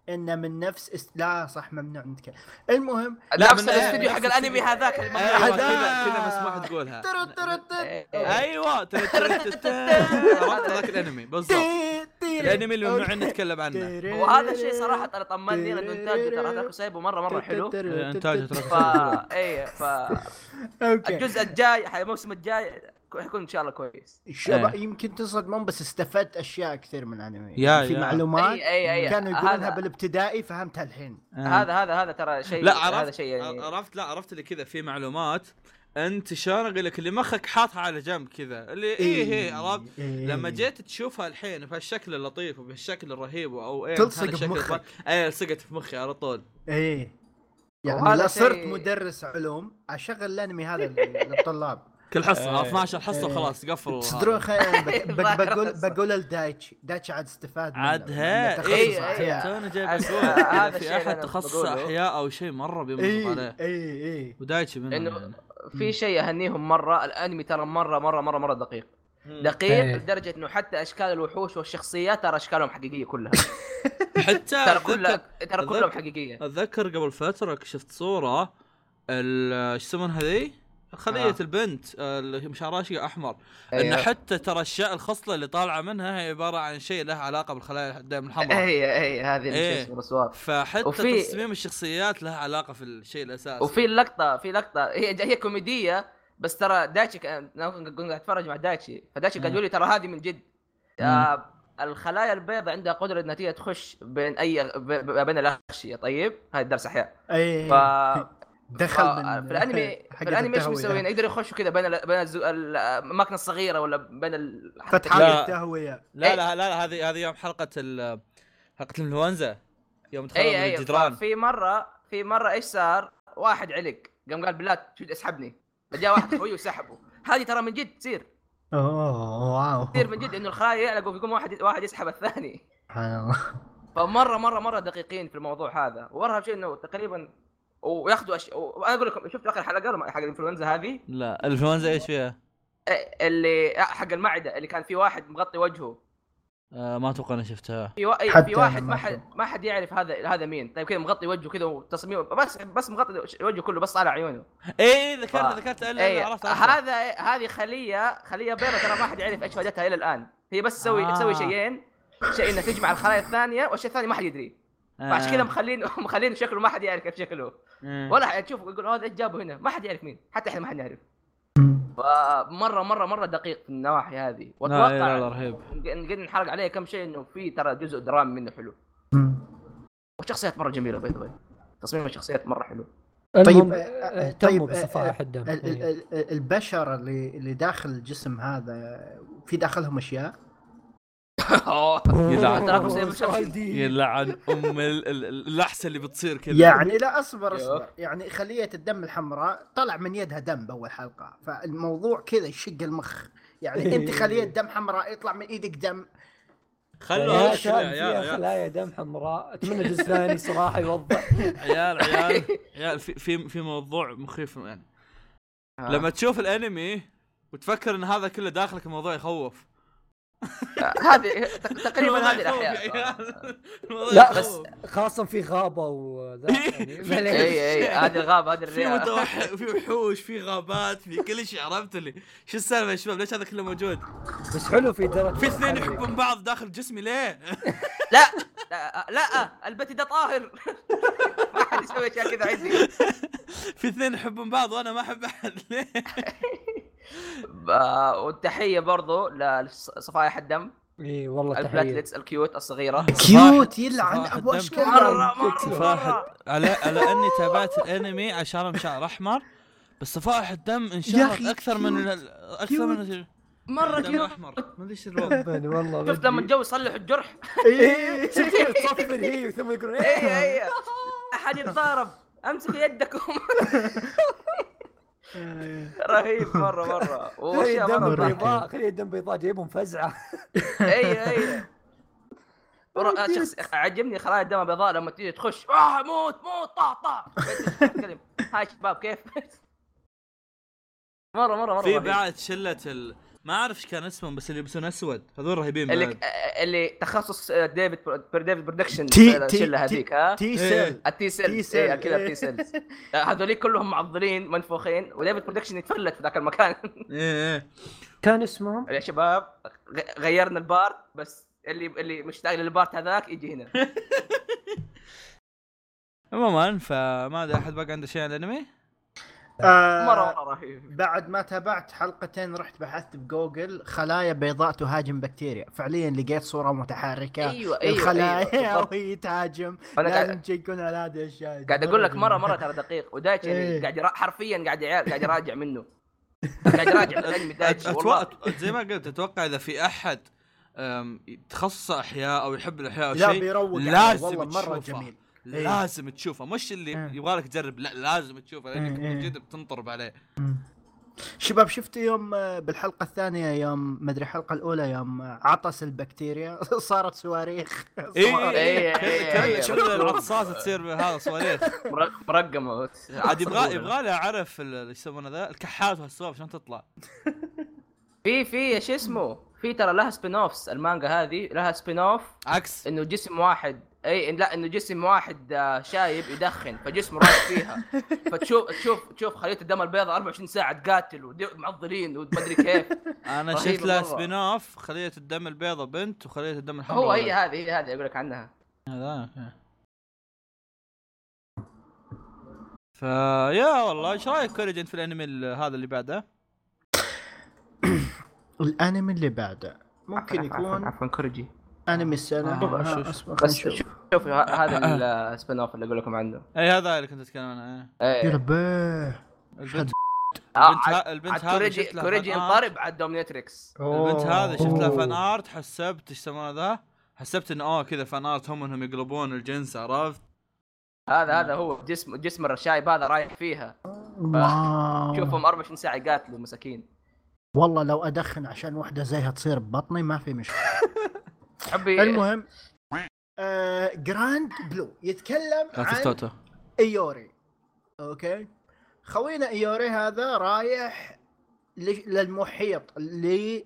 ان من نفس است... لا صح ممنوع نتكلم المهم لا، نفس آه، حق الأنمي هذاك أيوه الممنوع. كذا مسموح تقولها ترى ترى. أيوه عرفت ذاك الأنمي بالضبط ترى الأنمي اللي ممنوع نتكلم عنه. وهذا الشيء صراحة ترى طمني لأنه إنتاجه ترى هذاك سايبه مرة مرة حلو. إنتاجه ترى ف إيه ف أوكي. الجزء الجاي حي- الموسم الجاي حيكون إن شاء الله كويس. الشباب إيه. يمكن تصدمون بس استفدت أشياء كثير من الأنمي. يا- في يا. معلومات إي إي إي. كانوا يقولونها هذا بالابتدائي فهمتها الحين. آه. هذا هذا هذا ترى شيء لا هذا عرفت شيء يعني عرفت لا عرفت اللي كذا في معلومات. انت شلون أقول لك اللي مخك حاطها على جنب كذا اللي إيه إيه عرفت إيه. لما جيت تشوفها الحين بهالشكل اللطيف وبهالشكل الرهيب أو إيه تلصق الشكل بمخك. إيه لصقت في مخي على طول إيه يعني لا صرت مدرس علوم أشغل الأنمي هذا لل- للطلاب كل حصة إيه. 12 حصه إيه. وخلاص قفلوا تدرون بقول. بقول الدايتشي دايتشي عاد استفاد عاد ها تخصص إيه، أحياء. إيه. تونا جاي بقول هذا في أحد تخصص. أحياء أو شيء مرة بينبسط عليه إيه إيه ودايتشي منه. في شيء أهنيهم مرة الأنمي ترى مرة مرة مرة مرة دقيق. دقيق إيه. لدرجة إنه حتى أشكال الوحوش والشخصيات ترى أشكالهم حقيقية كلها. حتى ترى كلها ترى كلهم أتذكر- حقيقية. أتذكر قبل فترة شفت صورة ال- إيش يسمونها ذي؟ خلية آه. البنت آه، اللي شعرها شيء أحمر أيوه. إنه حتى ترى الاشياء الخصلة اللي طالعة منها هي عبارة عن شيء له علاقة بالخلايا الدم الحمراء اي اي هذه اللي إيه. اسمه. فحتى وفي- تصميم الشخصيات لها علاقة في الشيء الأساسي وفي اللقطه في لقطة هي هي كوميدية بس ترى دايتشي كنت قاعد أتفرج مع دايتشي فدايتشي مم. يقول لي ترى هذه من جد آه الخلايا البيضاء عندها قدرة إنها تخش بين أي بين الأغشية طيب هذا درس أحياء أي ف دخل آه، في الانمي في الأنمي إيش التهوية. مسوين يقدر يخشوا كذا بين ال- بين الزو- ال- الاماكن الصغيرة ولا بين ال... فتحات. التهويه لا. إيه. لا لا لا، هذه هذه يوم حلقة ال حلقة الإنفلونزا. يوم دخلوا من اي الجدران. في مره في مرة إيش صار؟ واحد علق. قام قال بالله شو اسحبني. فجاء واحد خوي وسحبه. هذه ترى من جد تصير. أوه واو. تصير من جد انه الخلايا يعلقوا يقوم واحد واحد يسحب الثاني. سبحان الله فمره مره مرة دقيقين في الموضوع هذا. وارهب شيء إنه تقريبا وياخذوا اشياء وأنا أقول لكم شفت آخر حلقة لما- حق الإنفلونزا هذه لا الإنفلونزا إيش فيها؟ إيه، اللي حق المعدة اللي كان في واحد مغطي وجهه آه ما أتوقع إني شفتها في. إيه، حتى في واحد ما حد. ما حد يعرف هذا هذا مين طيب كذا مغطي وجهه كذا وتصميمه بس بس مغطي وجهه كله بس طالع عيونه اي اي ذكرت آه. ذكرت لا، لا، اي عرفت عرفت هذا هذه خلية خلية بيضاء ترى ما حد يعرف إيش فائدتها إلى الآن هي بس تسوي آه. تسوي شيئين شيء انها تجمع الخلايا الثانية والشيء الثاني ما حد يدري فعشان كذا مخلين مخلين شكله ما حد يعرف كيف شكله. آه. ولا حد تشوف يقول هذا إيش جابه هنا؟ ما حد يعرف مين. حتى إحنا ما حد نعرف. فمره مره مرة دقيق في النواحي هذه. لا لا واتوقع لا رهيب. نقدر نحرق عليه كم شيء إنه في ترى جزء درامي منه حلو. والشخصيات مرة جميلة باي ذا تصميم الشخصيات مرة حلو. طيب آه، آه، طيب اهتموا آه، بصفائح آه، الدم ال- ال- إيه. ال- البشر اللي اللي داخل الجسم هذا في داخلهم أشياء؟ يلعن. يلعن. أم ال- ال- ال- اللحسة اللي بتصير كذا. يعني لا أصبر. أصبر. يعني خليه الدم الحمراء طلع من يدها دم بأول حلقة. فالموضوع كذا يشق المخ. يعني أنت خليه دم حمراء يطلع من إيدك دم. خلوها يا خلايا دم حمراء. أتمنى جزء ثاني صراحة يوضح. عيال عيال عيال في في في موضوع مخيف يعني. لما تشوف الأنمي وتفكر إن هذا كله داخلك الموضوع يخوف. هذه تق- تقريبا هذه الأحياء. لا. بس خاصه في غابة وذا يعني. إي إي هذه الغابه هذه في الرياض متوح في وحوش في غابات في كل شيء عرفت لي شو السالفة يا شباب؟ ليش هذا كله موجود؟ بس حلو في درجة في اثنين. يحبون بعض داخل جسمي ليه؟ لا لا لا ال body ده طاهر. ما حد يسوي أشياء كذا عندي. في اثنين يحبون بعض وأنا ما أحب أحد ليه؟ والتحية برضو لصفائح الدم إي والله تحية. ال platelets ال cute الصغيرة. cute؟ يلعن؟ أبو أشكال. مرة مرة صفائح مرة على على أني تابعت الأنمي عشان شعر أحمر بس صفائح الدم يا انشهرت أخي أكثر من أكثر من مرة cute. أحمر. ما أدري إيش الوضع. والله شفت لما. الجو يصلح الجرح. إيه. تصفر هي ثم يقولون إي إي. أحد يتضارب. أمسك يدكم. رهيب مرة مرة. خلي واشياء الدم مره. بيضاء خلي الدم بيضاء جايبهم فزعة. أي أي. ورا- شخص عجبني خلايا الدم بيضاء لما تيجي تخش آه موت موت طا طا تتكلم هاي شباب كيف؟ مرة مرة مرة في. بعد شلة ال... ما أعرف إيش كان اسمهم بس اللي يلبسون أسود هذول رهيبين اللي بعد. اللي تخصص David Pro- David Production T- T- الشله هذيك ها؟ T إيه. cell ال T cell. إيه كذا ال T cells آه، هذوليك كلهم معضلين منفوخين و David Production يتفلت في ذاك المكان. إيه إيه. كان اسمهم؟ يا شباب غ- غيرنا ال part بس اللي اللي مشتاق لل part هذاك يجي هنا. عموما فما أدري أحد بقى عنده شيء عن الأنمي؟ آه، مرة مره رهيب بعد ما تابعت حلقتين رحت بحثت بجوجل خلايا بيضاء تهاجم بكتيريا فعليا لقيت صورة متحركة أيوه أيوه الخلايا أيوة. وهي تهاجم أنا قاعد- لازم تشيكون على هذه الأشياء قاعد أقول لك مرة مرة ترى دقيق ودايتشي إيه. يعني قاعد. حرفيا قاعد يع- قاعد يراجع منه قاعد يراجع الانمي دايتشي والله أتوقع زي ما قلت أتوقع إذا في أحد تخصص أحياء أو يحب الأحياء أو لا شيء بيروق عليه، لازم والله مرة تشوفه. جميل. لازم تشوفه. مش اللي إيه. يبغى لك تجرب لا لازم تشوفه لأنك إيه، من إيه. جد بتنطرب عليه شباب شفت يوم آه، بالحلقة الثانية يوم مدري الحلقة الأولى يوم آه، عطس البكتيريا؟ صارت صواريخ. اي صواريخ. إيه، إيه، إيه. كل العطسات تصير هذا صواريخ. مر- مرقمة. عاد يبغى يبغى لي اعرف ال- إيش يسمونه ذا الكحات والسوالف عشان تطلع. في في شو اسمه؟ في ترى لها spin-offs المانجا هذه لها spin-off عكس. إنه جسم واحد إي لا إنه جسم واحد آه، شايب يدخن فجسمه رايح فيها فتشوف تشوف تشوف خليه الدم البيضاء 24 ساعة تقاتل ومعضلين ومدري كيف أنا شفت لها. سبين off خليه الدم البيضاء بنت وخليه الدم الحمراء هو هي. هذه هي هذه أقول لك عنها هذا أوكي فيا والله إيش رأيك كوريجن في الأنمي ال- هذا اللي بعده؟ الأنمي اللي بعده ممكن عفواً، عفواً، يكون عفوا كورجي أنمي السنة آه، آه، بس. شوف هذا ال spin-off اللي أقول لكم عنه أي هذا اللي كنت أتكلم عنه إيه. يا إيه رباه البنت آه، البنت عاد- ها- البنت عاد هذه كوريجي كوريجي. انضرب على ال dominatrix البنت هذه شفت لها fan. art حسبت إيش يسمونه ذا؟ حسبت انه اوه كذا fan art هم إنهم يقلبون الجنس عرفت؟ هذا هذا هو جسم جسم الشايب هذا رايح فيها شوفهم 24 ساعة يقاتلوا مساكين والله لو أدخن عشان وحدة زيها تصير ببطني ما في مشكلة حبي المهم آه Grand Blue يتكلم عن توتو إيوري. أوكي؟ خوينا إيوري هذا رايح ل- للمحيط ل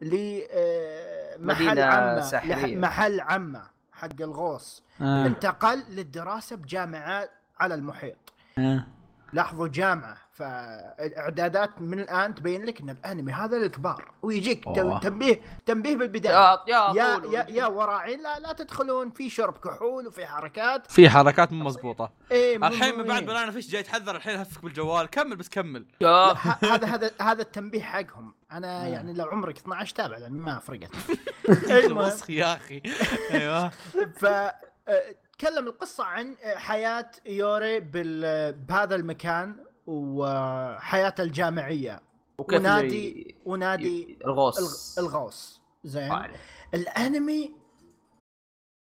ل آه، محل مدينة عمة محل عمة حق الغوص. آه. انتقل للدراسة بجامعات على المحيط. آه. لاحظوا جامعة فالاعدادات من الآن تبين لك إن الأنمي هذا للكبار ويجيك أوه. تنبيه تنبيه بالبداية. يا يا يا يا, يا وراعين لا لا تدخلون في شرب كحول وفي حركات. في حركات مو مضبوطة. إيه الحين من بعد. بلانا فيش جاي يتحذر الحين هفك بالجوال. كمل بس كمل. هذا هذا هذا التنبيه حقهم. أنا يعني لو عمرك 12 تابع لأن ما فرقت. وسخ يا أخي. أيوه. ف آه، تكلم القصة عن آه، حياة يوري بال... بهذا المكان وحياته الجامعية. وكيف ونادي ي- ونادي الغوص. الغ- الغوص. زين. آه. الأنمي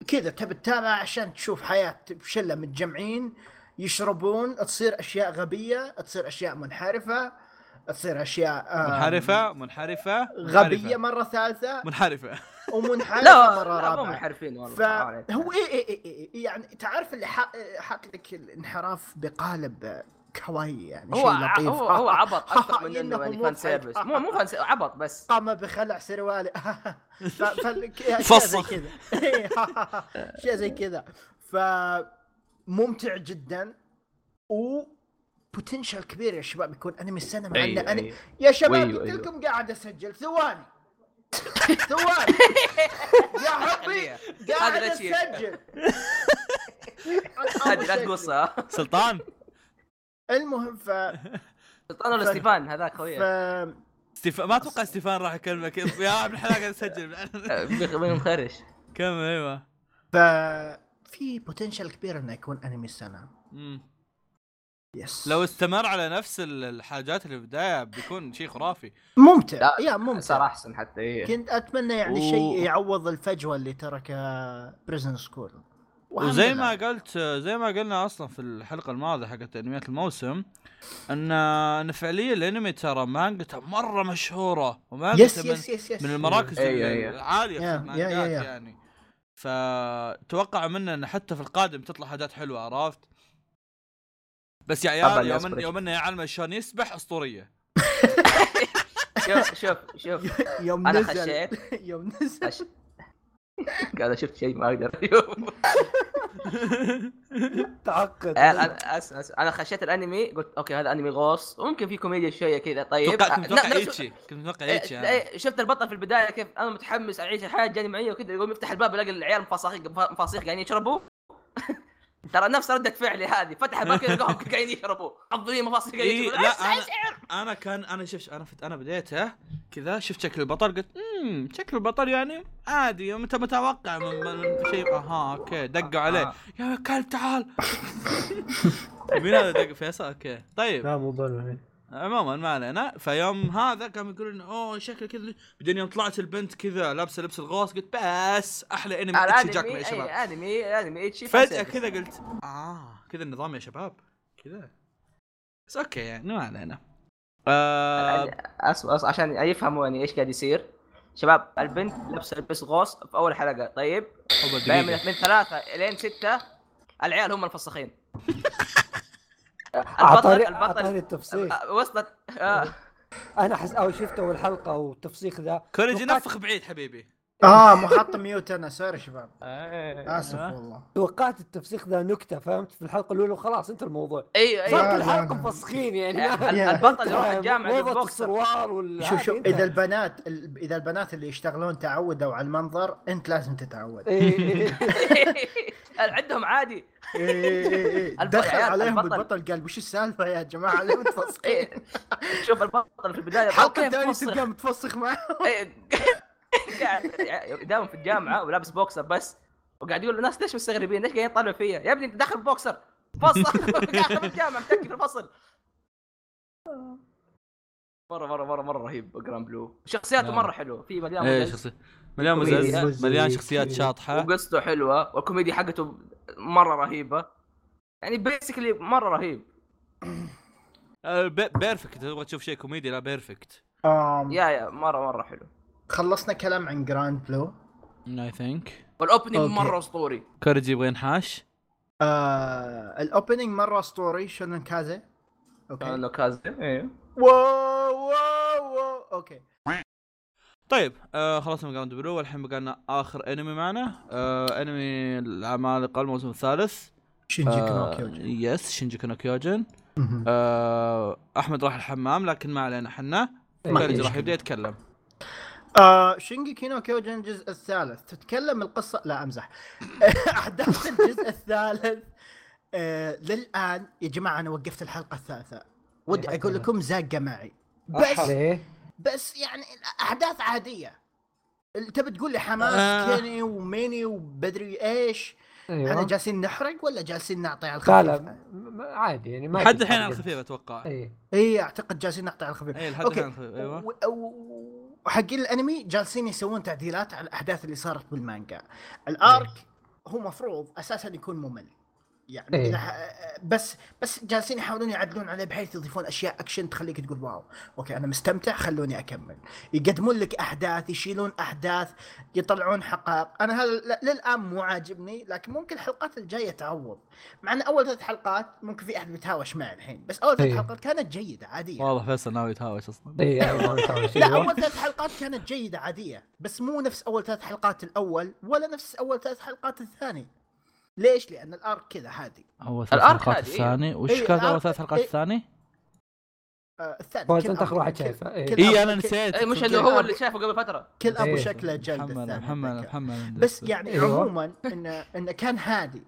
كذا تبي تتابع عشان تشوف حياة شله متجمعين يشربون تصير أشياء غبية تصير أشياء منحرفة. تصير أشياء منحرفة منحرفة غبية مرة ثالثة. منحرفة. ومنحرفة لا مرة لا مو رابعة. منحرفين والله. فهو إيه إيه إيه إيه يعني تعرف اللي حا- حاط لك الانحراف بقالب kawaii يعني هو شيء لطيف. هو هو عبط أكثر من إنه يعني مو fan بحق. service. مو مو fan عبط بس. قام بخلع سروالي. ف... ف... شيء زي فصخ. كذا شيء زي كذا. ف ممتع جدا. و potential كبير يا شباب يكون انمي السنة مع أيوة، أنا... أيوة. يا شباب أيوة، قلت أيوة. لكم قاعد أسجل. ثواني. ثواني. يا حبي قاعد. أسجل. هذه لا تقصها سلطان. المهم ف سلطان ولا ستيفان؟ هذاك ف خويا ستيفان ما أتوقع ستيفان راح يكلمك. يا ابن الحلال قاعد اسجل من مخرش كمل أيوه. ف في potential كبير إنه يكون انمي السنة. yes لو استمر على نفس ال- الحاجات اللي في البداية بيكون شيء خرافي. ممتع. لا، يا ممتع. صار أحسن حتى إيه. كنت أتمنى يعني و- شيء يعوض الفجوة اللي تركها Prison School وزي ما قلت زي ما قلنا أصلا في الحلقة الماضية حقت أنميات الموسم أن أن فعليا الأنمي ترى مانجته مرة مشهورة ومانجته yes من, yes yes yes من المراكز أيوة، ال- أيوة. العالية في المانجات. يعني. فتوقع منه أن حتى في القادم تطلع حاجات حلوة عرفت؟ بس يا عيال يوم يوم انه يعلم شلون يسبح أسطورية. شوف شوف شوف. يوم أنا نزل. خشيت. يوم نزل. قاعد شفت شيء ما أقدر تعقد. أنا. أس... أنا خشيت الأنمي قلت أوكي هذا أنمي غوص. وممكن في كوميديا شوية كذا. طيب. توقع كنت متوقع ecchi. كنت متوقع ecchi إيه،. إيه، شفت البطل في البداية كيف أنا متحمس أعيش الحياة الجامعية وكذا. يقوم يفتح الباب يلاقي العيال مفاصيخ مفاصيخ قاعدين يشربوا. ترى نفس ردة فعلي هذه فتح الباب كذا لقاهم قاعدين يشربوا. حاضرين مفاصيخ قاعدين إيه، يشربوا. لا، أنا-. أنا كان أنا شفت أنا فت أنا بديته كذا شفت شكل البطل قلت امم شكل البطل يعني عادي أنت متوقع من, من شيء. أها okay دقوا عليه. آه. يا كلب تعال. مين هذا دق فيصل؟ okay طيب. لا مو ضروري. عموما ما علينا. فيوم هذا كانوا يقولون أوه شكله كذا. بعدين يوم طلعت البنت كذا لابسة لبس الغوص قلت بس أحلى أنمي ecchi جاكما الانمي يا شباب أنمي أنمي ecchi فجأة كذا قلت آه كذا النظام يا شباب كذا. بس okay يعني ما علينا. آه أص... أص... عشان يفهموا يعني إيش قاعد يصير. شباب البنت لابسة لبس غوص في أول حلقة. طيب؟ من, ثلاثة إلين ستة العيال هم الفسخين. اعطاني البطل البطل التفصيل آه، وصلت. آه. أنا حس أول شفت اول حلقه والتفسيخ ذا. كوريجي نفخ بعيد حبيبي. آه مو حاط mute أنا sorry شباب آه. آسف والله توقعت التفسيخ ذا نكتة فهمت في الحلقة الأولى وخلاص انت الموضوع أيوه أيوه كل لا، حلقة لا. مفسخين يعني. البطل يروح الجامعة بوكسر السروال وال شوف شوف إذا. البنات ال- إذا البنات اللي يشتغلون تعودوا على المنظر أنت لازم تتعود إيه. عندهم عادي إيه إيه دخل عليهم البطل. قال وش السالفة يا جماعة ليه متفسخين. شوف البطل في البداية الحلقة كيف الثانية تفسخ؟ تلقاه متفسخ معه قاعد داوم في الجامعة ولابس بوكسر بس. وقاعد يقول الناس ليش مستغربين؟ ليش قاعدين يطالعوا فيا؟ يا ابني انت داخل بوكسر. فصل. قاعد في الجامعة متكي في الفصل. مرة مرة مرة مرة رهيب. Grand Blue. شخصياته نعم. مرة حلوة. في مليان إيه شخصي مليان. مزز مليان. شخصيات شاطحة. وقصته حلوة. والكوميديا حقته مرة رهيبة. يعني basically مرة رهيب. آه، بي- perfect تبغى تشوف شيء كوميدي؟ لا perfect yeah yeah مرة مرة حلو. خلصنا كلام عن Grand Blue I think وال opening. مرة اسطوري كوريجي يبغى ينحاش؟ آه ال opening مرة اسطوري شونن كازي؟ okay انه كاز أيوه wow wow wow. Okay طيب آه خلصنا من Grand Blue والحين بقى لنا آخر انمي معنا. آه انمي العمالقه الموسم الثالث. شينجي آه كونوكيوجي yes شينجي كيوجن. آه أحمد راح الحمام لكن ما علينا حنا. راح. يبدأ يتكلم. آه شينجي كينو كيوجن الجزء الثالث. تتكلم القصة؟ لا أمزح. أحداث الجزء الثالث آه للآن. يا جماعة أنا وقفت الحلقة الثالثة. ودي إيه، أقول. لكم زاقة معي. بس ليه؟ بس يعني الاحداث عادية. تبي تقول لي حماس آه. كيني وميني وبدري إيش؟ أيوه. إحنا جالسين نحرق ولا جالسين نعطي على لا الخفيف؟ لا م- عادي يعني ما لحد الحين. على الخفيف أتوقع. إيه. اي أعتقد جالسين نعطي على الخفيف. اي لحد. الحين على الخفيف أيوه. و- و- وحقين الانمي جالسين يسوون تعديلات على الاحداث اللي صارت بالمانجا. ال arc هو مفروض أساسا يكون ممل. يعني إيه. إذا بس بس جالسين يحاولون يعدلون عليه بحيث يضيفون أشياء اكشن تخليك تقول wow. okay أنا مستمتع خلوني أكمل. يقدمون لك أحداث يشيلون أحداث يطلعون حقائق. أنا هذا للآن مو عاجبني لكن ممكن الحلقات الجاية تعوض. مع إن أول ثلاث حلقات ممكن في أحد بيتهاوش معي الحين بس أول ثلاث إيه. حلقات كانت جيدة عادية. واضح فيصل ناوي يتهاوش أصلا. شيء. لا أول ثلاث حلقات كانت جيدة عادية. بس مو نفس أول ثلاث حلقات الأول ولا نفس أول ثلاث حلقات الثاني. ليش؟ لأن الارك كذا هادي اول ثلاث حلقات إيه. الثاني وش إيه، كانت اول ثلاث حلقات إيه. الثاني؟ آه الثاني فوز انت اخر واحد شايفه اي أنا نسيت اي مش انه هو اللي شافه قبل فترة كل أبو إيه. شكله جلد محمد محمد. محمد بس يعني. عموما انه انه كان هادي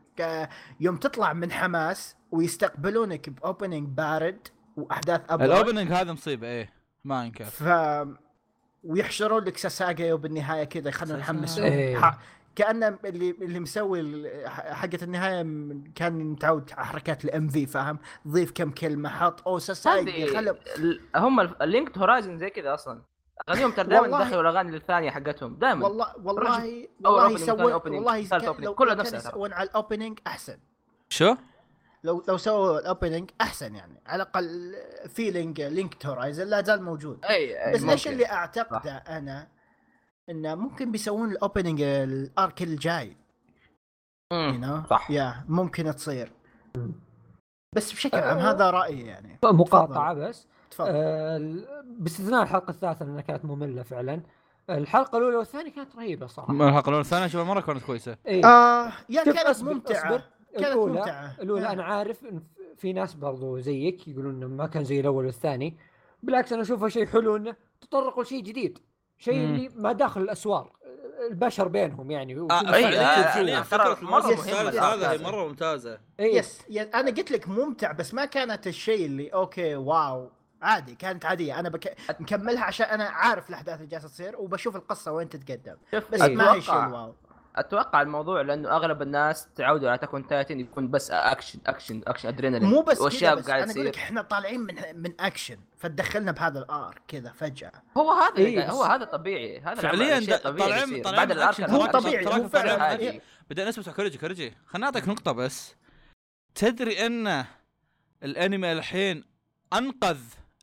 يوم تطلع من حماس ويستقبلونك باوبننج بارد وأحداث ابرد الاوبننج هذا مصيبة إيه ما أنكر ف ويحشرون لك ساساجا وبالنهايه كذا يخلون يحمسون إيه. كانه اللي اللي مسوي ال- ح- حقة النهاية كان متعود على حركات الام في فاهم ضيف كم كلمة حط أو خلوا ال- هم اللينك هورايزن زي كذا أصلا أغانيهم ترى دائما. يدخلوا الأغاني الثانية حقتهم دايما والله والله والله opening، والله كان- كانوا ترى. يسوون على الاوبننج أحسن شو؟ لو لو سووا ال opening أحسن يعني على الأقل feeling Linked Horizon لا زال موجود اي أي بس ليش. اللي أعتقده أنا انه ممكن بيسوون ال opening ال arc الجاي. you know? صح. yeah ممكن تصير. بس بشكل عام أه. هذا رأيي يعني. مقاطعة بس. تفضل. آه، ال- باستثناء الحلقة الثالثة لأنها كانت مملة فعلا. الحلقة الأولى والثانية كانت رهيبة صراحة. الحلقة الأولى الثانية شوف مرة كانت كويسة. إيه. آه yeah كانت أصبر- ممتعة. أصبر. كانت الأولى ممتعة. الأولى yeah. أنا عارف إن في ناس برضو زيك يقولون إنه ما كان زي الأول والثاني. بالعكس أنا اشوفه شيء حلو إنه تطرقوا لشيء جديد. شيء. اللي ما داخل الاسوار البشر بينهم يعني آه، آه، ترى فكره الثالث ال arc هذا هي هذا. مرة ممتازة إيه. يس يس أنا قلت لك ممتع بس ما كانت الشيء اللي okay wow عادي كانت عادية أنا بك... مكملها عشان أنا عارف الأحداث اللي جالسة تصير وبشوف القصة وين تتقدم بس. ما هي شيء ال wow أتوقع الموضوع لأنه أغلب الناس تعودوا على Attack on Titan يكون بس action action action ادرينالين مو بس كذا واشياء بس. قاعد أنا أقول لك إحنا طالعين من من اكشن فتدخلنا بهذا ال arc كذا فجأة. هو هذا إيه، اللي- هو هذا طبيعي. هذا فعليا طالعين-. طالعين بعد من ال arc تراك- طبيعي هو فعلا بدأنا نسمع كوريجي كوريجي خليني أعطيك نقطة بس. تدري أن الأنمي الحين أنقذ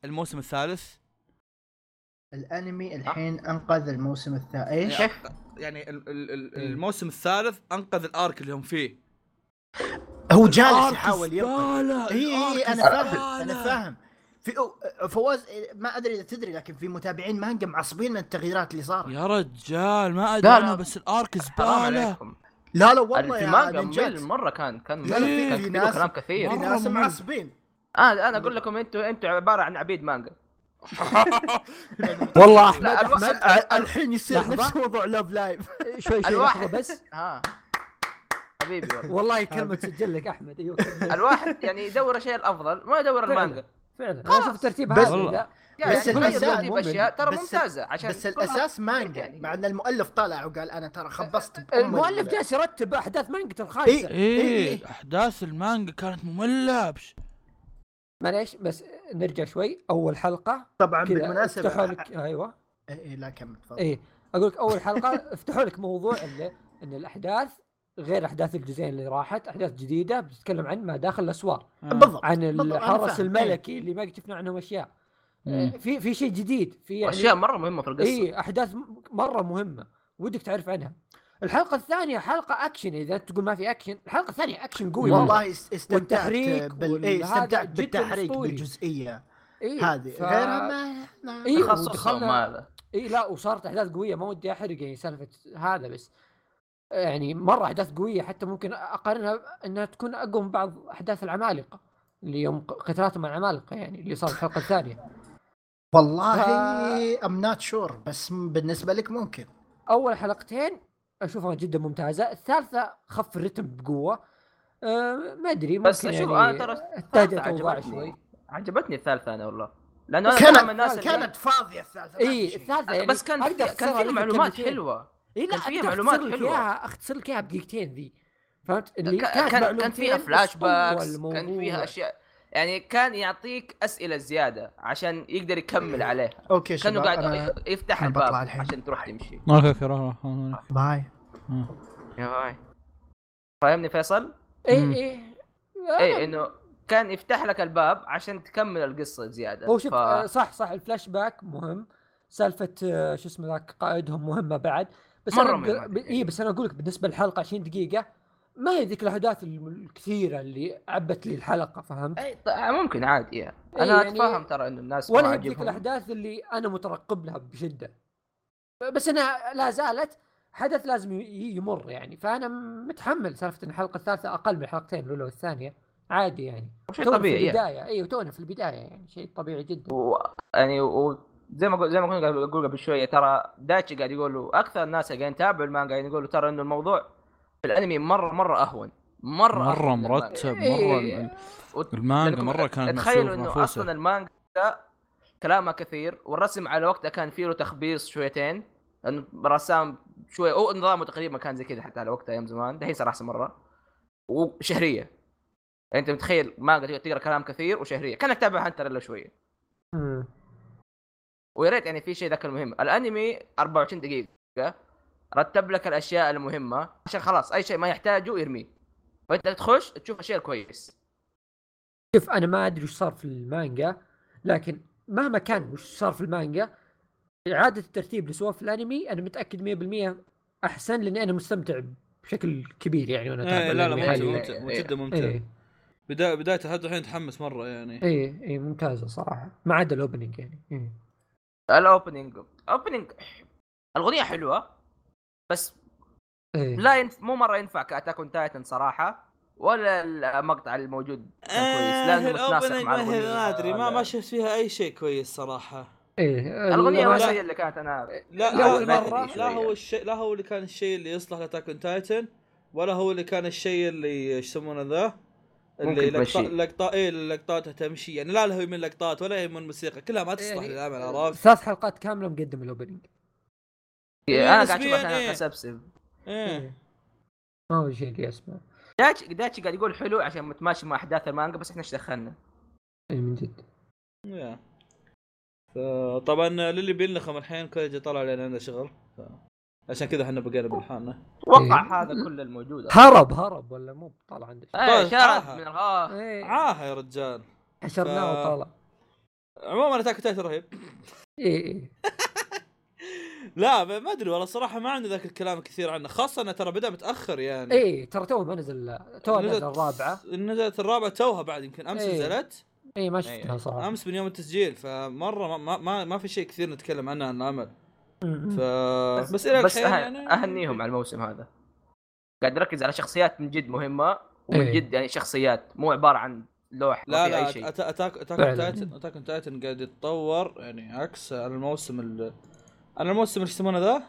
الموسم الثالث؟ الأنمي الحين أنقذ الموسم الثاني إيش؟ يعني ال- ال- ال- إيه. الموسم الثالث أنقذ الأرك اللي هم فيه. هو جالس يحاول ينقذ زبالة، اي اي أنا فاهم. أنا فاهم. في أو- فواز ما أدري إذا تدري لكن في متابعين مانجا معصبين من التغييرات اللي صارت. يا رجال ما أدري لا، أنا لا. بس الأرك زبالة! لا لا والله في مانجا ممل مرة كان كان لا، لا، في- كان في فيه ناس- كلام كثير. في ناس. معصبين. أنا أنا أقول لكم أنتوا أنتوا عبارة عن عبيد مانجا. والله أحمد ال- الحين يصير. نفس موضوع Love Live شوي شوي الواحد بس ها حبيبي والله. والله كلمة تسجل لك أحمد أيوه. الواحد يعني يدور الشيء الأفضل ما يدور. المانجا فعلا أنا خلاص. أشوف ترتيب بس- هذا يعني بس. أشياء ترى ممتازة عشان بس الأساس مانجا يعني. مع إن المؤلف طلع وقال أنا ترى خبصت المؤلف ال- جالس يرتب أحداث مانجا الخايسة إيه. إيه أحداث المانجا كانت مملة معليش بس نرجع شوي. أول حلقة طبعا بالمناسبة افتحوا لك أيوه. إيه إيه، لا كمل تفضل. إيه أقول لك أول حلقة. افتحوا لك موضوع اللي إن الأحداث غير أحداث الجزئين اللي راحت أحداث جديدة بتتكلم عن ما داخل الاسوار بالضبط. عن بالضبط، أنا الحرس. الملكي اللي ما شفنا عنهم أشياء. آه، في في شيء جديد في يعني أشياء مرة مهمة في القصة. اي أحداث مرة مهمة ودك تعرف عنها. الحلقة الثانية حلقة اكشن إذا أنت تقول ما في اكشن الحلقة الثانية اكشن قوي. والله است- استمتعت والتحريك بال... إيه استمتعت جداً بالتحريك. بالجزئية إيه هذه. ف... غيرها ما لا. إيه تخصصهم ودخلنا هذا اي لا وصارت أحداث قوية. ما ودي أحرق يعني سالفة هذا بس. يعني مرة أحداث قوية حتى ممكن أقارنها إنها تكون أقوى من بعض أحداث العمالقة. اللي يوم قتالاتهم مع العمالقة يعني اللي صار الحلقة الثانية. والله I'm not sure بس بالنسبة لك ممكن. أول حلقتين أشوفها جدا ممتازة الثالثة خف الرتم بقوة أه ما أدري بس أشوف يعني أنا ترى عجبتني. شوي عجبتني الثالثة أنا والله لأنه أنا كان من الناس كانت كانت فاضية الثالثة إي. الثالثة يعني بس كان في كان فيها معلومات. حلوة إي لا كان فيها معلومات. إياها أختصر لك إياها بدقيقتين ذي فهمت اللي كان كانت كان, كان فيها flashbacks كان. فيها أشياء يعني كان يعطيك أسئلة زيادة عشان يقدر يكمل عليها okay كأنه شباب قاعد أنا يفتح الباب. عشان تروح تمشي okay okay روح. bye يا bye فاهمني فيصل؟ اي. اي اي إنه كان يفتح لك الباب عشان تكمل القصة زيادة هو شوف ف... آه، صح صح الفلاش باك مهم سالفة آه، شو اسمه ذاك قائدهم مهمة بعد بس مرة أنا مهمة. اي بس أنا أقول لك بالنسبة للحلقة 20 دقيقة ما هي ذيك الاحداث الكثيرة اللي عبت لي الحلقة فهمت؟ اي ط- ممكن عادي يعني. إيه، أنا يعني- أتفهم ترى إنه الناس ما ولا هي ذيك الاحداث اللي أنا مترقب لها بشدة بس أنا لا زالت حدث لازم يمر يعني فأنا متحمل سالفة إن الحلقة الثالثة أقل من الحلقتين الاولى والثانيه عادي يعني شيء تونا طبيعي في يعني. البداية أيوه تونا في البداية يعني شيء طبيعي جدا و... يعني و... زي ما قل... زي ما قاعد أقول قبل شوية ترى دايتشي قاعد يقولوا أكثر الناس اللي قاعدين يتابعوا المانجا قاعدين يقولوا ترى إنه الموضوع في الأنمي مرة مرة أهون مرة مره أهون من المانجا. مرتب إيه. مرة وت- المانجا مرة كانت تخيلوا محسوبة إنه. أصلا المانجا كلامها كثير والرسم على وقتها كان فيه له تخبيص شويتين لأنه الرسام شوي أو نظامه تقريبا كان زي كذا حتى على وقتها أيام زمان. دحين صار أحسن مرة. وشهرية. يعني أنت متخيل مانجا تقرأ كلام كثير وشهرية. كأنك تتابع هانتر إلا شوية. ويا ريت يعني في شيء ذاك المهم. الأنمي 24 دقيقة. رتب لك الأشياء المهمة. عشان خلاص أي شيء ما يحتاجه يرميه. فأنت تخش تشوف أشياء كويس. شوف أنا ما أدري وش صار في المانجا لكن مهما كان وش صار في المانجا إعادة الترتيب في الأنمي أنا متأكد 100% أحسن لأني أنا مستمتع بشكل كبير يعني وأنا أتابع إيه لا لا ممتع. ممتع إيه. جدا ممتع إيه بداية بدايته لحد الحين تحمس مرة يعني إيه إيه ممتازة صراحة ما عدا ال opening يعني إيه. ال opening opening الأغنية حلوة بس إيه. لا ينف... مو مرة ينفع ك Attack on Titan صراحة ولا المقطع الموجود كان كويس لأنه متناسق ال opening مع ما أدري ما ما هذا. شفت فيها أي شيء كويس صراحة إيه الاغنيه لا. هي اللي كانت أنا لا لا، لا, أول لا, مرة. لا هو الشيء لا هو اللي كان الشيء اللي يصلح ل Attack on Titan ولا هو اللي كان الشيء اللي إيش يسمونه ذا اللي لقطات. لقطات إيه لقطاتها تمشي يعني لا له هي من لقطات ولا هي من موسيقى كلها ما تصلح يعني للعمل عرفت؟ ثلاث حلقات كاملة مقدم الأوبننج إيه، أنا قاعد نسبياً أشوف عشان إيه. اسبسب إيه ما هو شيء اللي اسمه داتشي داتشي قاعد يقول حلو عشان متماشي مع أحداث المانجا بس إحنا إيش دخلنا؟ اي من جد يا طبعا للي بينلخم الحين كويجي طلع لأن عنده شغل. ف... عشان كذا إحنا بقينا بالحالنا أتوقع هذا كل الموجود. هرب هرب ولا مو طالع عنده إيه طيب، شارد آه. من الغاه إيه. عاهه يا رجال. حشرناه ف- وطالع عموما Attack Titan رهيب. إيه إيه. لا ما أدري والله صراحة ما عندي ذاك الكلام كثير عنه. خاصة انه ترى بدأ متأخر يعني. إيه ترى تو ما نزل تو نزل الرابعة. نزلت الرابعة توها بعد يمكن أمس إيه. نزلت. اي ما إيه. شفتها صراحة أمس من يوم التسجيل فمرة ما ما, ما, ما في شيء كثير نتكلم عنه عن العمل م- ف. بس إلى بس الحين أه... يعني أهنيهم على الموسم هذا قاعد يركز على شخصيات من جد مهمة ومن إيه. جد يعني شخصيات مو عبارة عن لوح لا لا شيء Atta- Attack Attack. Titan Attack Titan قاعد يتطور يعني عكس على الموسم ال على الموسم إيش يسمونه ذا؟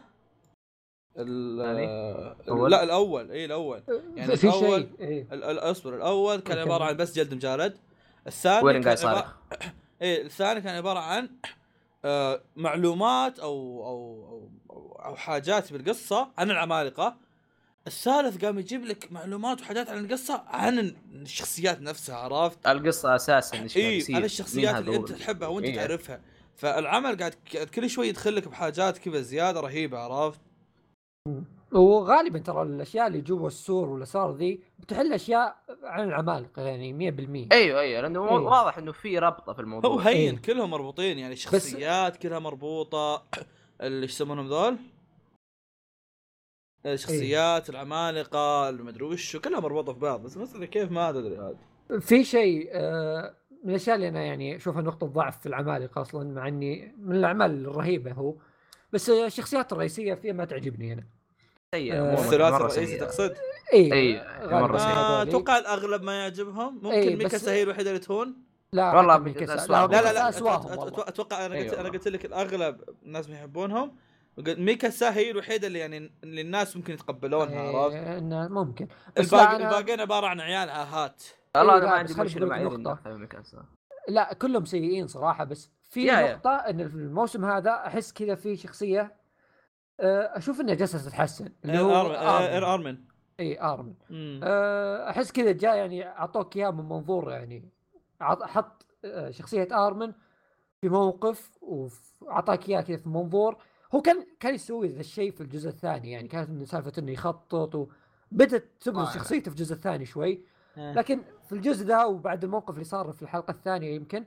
ال الثاني؟ ال- الأول؟ لا الأول اي الأول يعني شيء إيه. ال- ال- أصبر الأول كان. عبارة عن بس جلد مجارد الثاني وين كان قاعد عبارة... إيه الثاني كان عبارة عن آه معلومات أو أو أو, أو, أو حاجات بالقصة عن العمالقة الثالث قام يجيب لك معلومات وحاجات عن القصة عن الشخصيات نفسها عرفت؟ القصة أساسا إيش يصير عن الشخصيات اللي أنت؟ تحبها وأنت إيه. تعرفها فالعمل قاعد كل شوي يدخل لك بحاجات كذا زيادة رهيبة عرفت؟ وغالبا ترى الأشياء اللي جوا السور والاسرار ذي بتحل أشياء عن العمالقة يعني 100% أيوه أيوه لأنه إيه. واضح إنه في ربطة في الموضوع. هو هين إيه. كلهم مربوطين يعني الشخصيات كلها مربوطة. اللي إيش يسمونهم ذول؟ الشخصيات العمالقة المدري وش كلها مربوطة في بعض بس مثلا كيف ما أدري عاد. في شيء آه، من الأشياء اللي أنا يعني أشوفها نقطة ضعف في العمالقة أصلا مع إني من الأعمال الرهيبة هو. بس الشخصيات الرئيسية فيها ما تعجبني أنا. سيء آه، الرئيسي سيء. تقصد؟ اي سيء. آه،. أتوقع الأغلب ما يعجبهم ممكن إيه، ميكا بس- هي الوحيده اللي تهون لا والله. الأسواق. لا لا لا. أت- أتوقع أنا قلت أيوة. أنا قلت لك الأغلب الناس ما يحبونهم وقلت ميكاسا هي الوحيده اللي يعني اللي الناس ممكن يتقبلونها عرفت؟ إيه، إنه ممكن لا الباقي الباقيين عبارة عن عيال عاهات والله إيه، أنا لا، ما عندي مشكلة مع نقطة. ميكاسا. لا كلهم سيئين صراحة بس في. نقطة إن في الموسم هذا أحس كذا في شخصية آه، أشوف إنها جالسة تتحسن اللي هو إير آرمن إي آرمن. آه، أحس كذا جاء يعني أعطوك اياه من منظور يعني حط آه، شخصية آرمن في موقف واعطاك اياه كذا في منظور هو كان كان يسوي ذا الشيء في الجزء الثاني يعني كانت إنه سالفة إنه يخطط وبدت تبرز آه. شخصيته في الجزء الثاني شوي آه. لكن في الجزء ذا وبعد الموقف اللي صار في الحلقة الثانية يمكن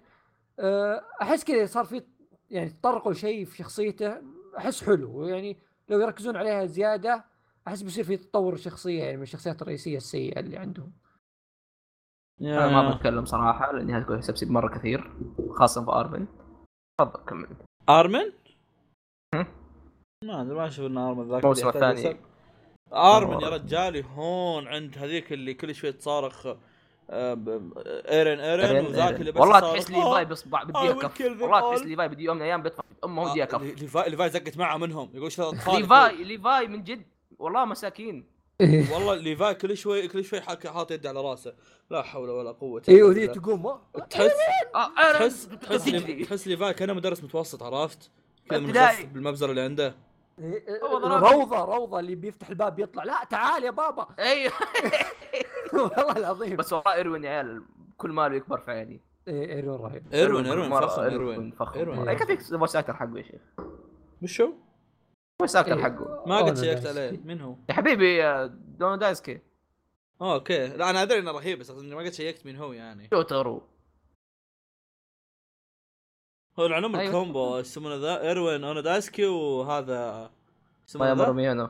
آه، أحس كذا صار في يعني تطرقوا شيء في شخصيته أحس حلو يعني لو يركزون عليها زيادة أحس بيصير في تطور شخصية يعني من الشخصيات الرئيسية السيئة اللي عندهم أنا ما بتكلم صراحة لأني هذا كويس سبسي مرة كثير خاصة في اربن تفضل كمل أرمن؟ هم؟ ما أدري ما أشوف إن أرمن ذاك الموسم الثاني. أرمن يا مرة. رجالي هون عند هذيك اللي كل شوي تصارخ ايرن ايرن وذاك. اللي بس والله تحس. ليفاي بصبع بديها I will كف kill them والله تحس. ليفاي بدي يوم من الأيام بيدفع أمه وديها آه، كف ليفاي ليفاي زقت معه منهم يقول شو الاطفال ليفاي ليفاي من جد والله مساكين والله ليفاي كل شوي كل شوي حاط يده على راسه لا حول ولا قوة اي بالله. تقوم "آه، تحس آه، تحس تحس. تحس ليفاي كأنه مدرس متوسط عرفت؟ بالمبزرة اللي عنده إيه، ضربني. روضه روضة اللي بيفتح الباب بيطلع لا تعال يا بابا أيوه والله العظيم بس والله إيروين يا عيال كل ماله يكبر في عيني إيه ايرون رهيب إيروين إيروين فخم إيروين فخم. مرة. كيف voice actor حقه يا شيخ وشو؟ voice actor. حقه ما قد شيكت. عليه مين هو؟ يا حبيبي دونو دايسكي آه أوكي لا أنا أدري إنه رهيب بس ما قد شيكت مين هو يعني شوترو هو العلوم أيوة. الكومبو يسمونه ذا إيروين اونوداسكي وهذا يسمونه يمر ذا؟ ميانو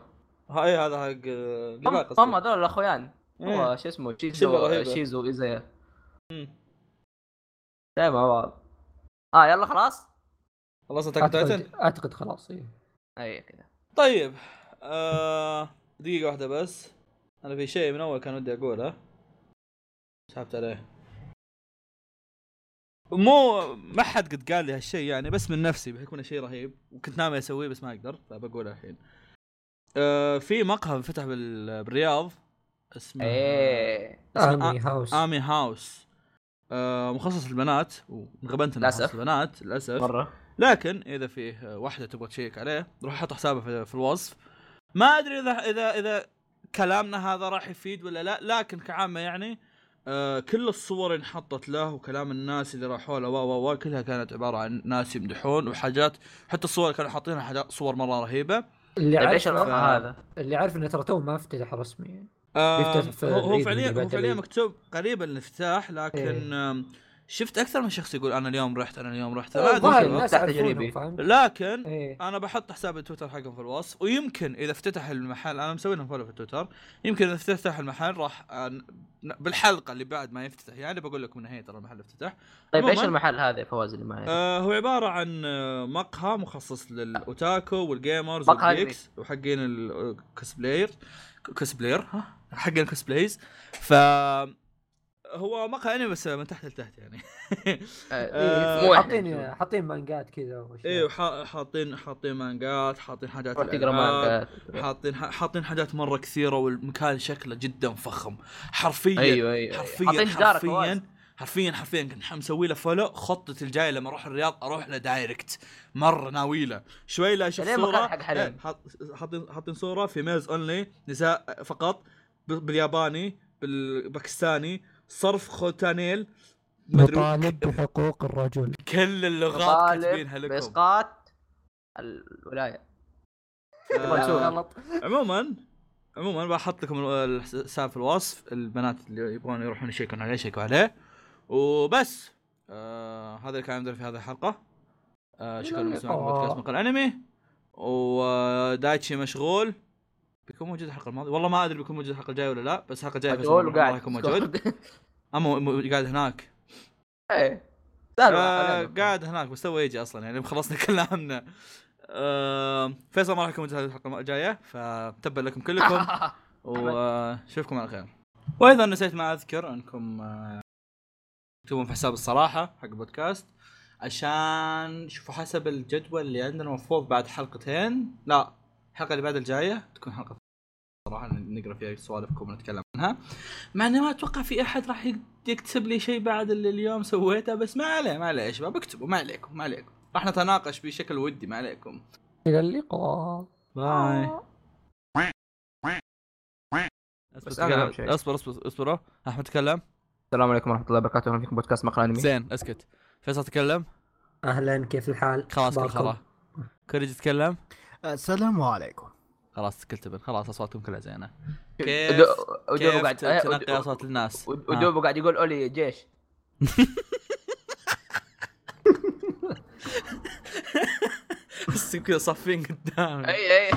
هاي هذا حق آه، هم هذول الاخويان إيه. هو شو اسمه شيزو. شيزو ايزايا. دايما مع بعض آه يلا خلاص. خلاص أتاك تايتن؟ أعتقد خلاص إيه. أي كذا طيب. آه دقيقة واحدة بس. أنا في شيء من أول كان ودي أقوله. سحبت عليه. مو ما حد قد قال لي هالشيء يعني بس من نفسي بيكون شيء رهيب وكنت ناوي أسويه بس ما أقدر فبقوله الحين. آه في مقهى فتح بال- بالرياض. اسمه إيه. اسمه امي هاوس آمي هاوس. آه مخصص للبنات وانغبنت. مخصص للبنات للأسف. مرة. لكن إذا فيه واحدة تبغى تشيك عليه روح حط حسابه في, في الوصف. ما أدري إذا إذا إذا كلامنا هذا راح يفيد ولا لا لكن كعامة يعني آه كل الصور اللي انحطت له وكلام الناس اللي راحوا له و و و كلها كانت عبارة عن ناس يمدحون وحاجات. حتى الصور اللي كانوا حاطينها حاجات صور مرة رهيبة. اللي طيب إيش عارف الوضع هذا؟ اللي عارف إنه ترى تو ما افتتح رسمي يعني. آه هو, فعليا هو فعليا. مكتوب قريب الافتتاح لكن إيه. شفت أكثر من شخص يقول أنا اليوم رحت أنا اليوم رحت. ما الظاهر ادري؟ لكن إيه. أنا بحط حساب التويتر حقهم في الوصف ويمكن إذا افتتح المحل أنا مسوي لهم follow في التويتر يمكن إذا افتتح المحل راح أن- بالحلقة اللي بعد ما يفتتح. يعني بقول لكم انه هي ترى المحل افتتح. طيب إيش المحل هذا فواز اللي معي؟ آه هو عبارة عن آه، مقهى مخصص لل otaku وال gamers وال geeks وحقين ال cosplayer cosplayer ها؟ حقين ال cosplays ف هو مقهى انمي بس من تحت لتحت يعني. آه، آه، مو حاطين حاطين مانجات كذا. أيوه حا- حاطين حاطين مانجات حاطين حاجات تقرأ مانجات. حاطين حاطين حاجات مرة كثيرة والمكان شكله جدا فخم. حرفيا أيوه أيوه حرفيا جدار فواز. حرفيا حرفيا حرفيا كنت مسوي له follow خطتي الجاية لما أروح الرياض أروح له direct مرة ناوي له. شوي لا أشوف صورة. حق؟ إيه، حاط- حاطين حاطين صورة في ميز اونلي نساء فقط. بالياباني بالباكستاني صرف خوتانيل نطالب بحقوق الرجل. كل اللغات كاتبينها لكم. بإسقاط الولاية. آه، غلط. عموما عموما بحط لكم الحساب في الوصف. البنات اللي يبغون يروحون يشيكون عليه يشيكوا عليه. وبس. آه هذا اللي كان عندنا في هذه الحلقة. آه شكرا آه. بودكاست مقال أنمي. ودايتشي مشغول. بيكون موجود الحلقة الماضية. والله ما أدري بيكون موجود الحلقة الجاية ولا لا بس الحلقة الجاية راح وقاعد يكون موجود. أما قاعد هناك. إيه. آه. قاعد هناك بس تو يجي أصلا يعني خلصنا كلامنا. آه فيصل ما راح يكون موجود هذه الحلقة الجاية فتبا لكم كلكم. واشوفكم على خير. وأيضا نسيت ما أذكر أنكم آه، تكتبون في حساب الصراحة حق البودكاست. عشان شوفوا حسب الجدول اللي عندنا المفروض بعد حلقتين. لا الحلقة اللي بعد الجاية تكون حلقة صراحة نقرأ فيها سوالفكم ونتكلم عنها. مع إني ما أتوقع في أحد راح يكتب لي شيء بعد اللي اليوم سويته بس ما عليه ما عليه يا شباب. اكتبوا ما عليكم ما عليكم. راح نتناقش بشكل ودي ما عليكم. إلى اللقاء. باي. شيء. أصبر أصبر أصبر. احمد تكلم السلام عليكم ورحمة الله وبركاته. أهلا فيكم بودكاست مقال أنمي. زين أسكت. فيصل تكلم. أهلا كيف الحال؟ خلاص كل؟ خلاص كوريج تكلم. السلام عليكم. خلاص كل تبن خلاص أصواتكم كلها زينة. كيف كيف قاعد إيه، تنقي أصوات الناس؟ ود- ها. ودوبو قاعد يقول أولي جيش. بس كذا صافين قدام اي أي.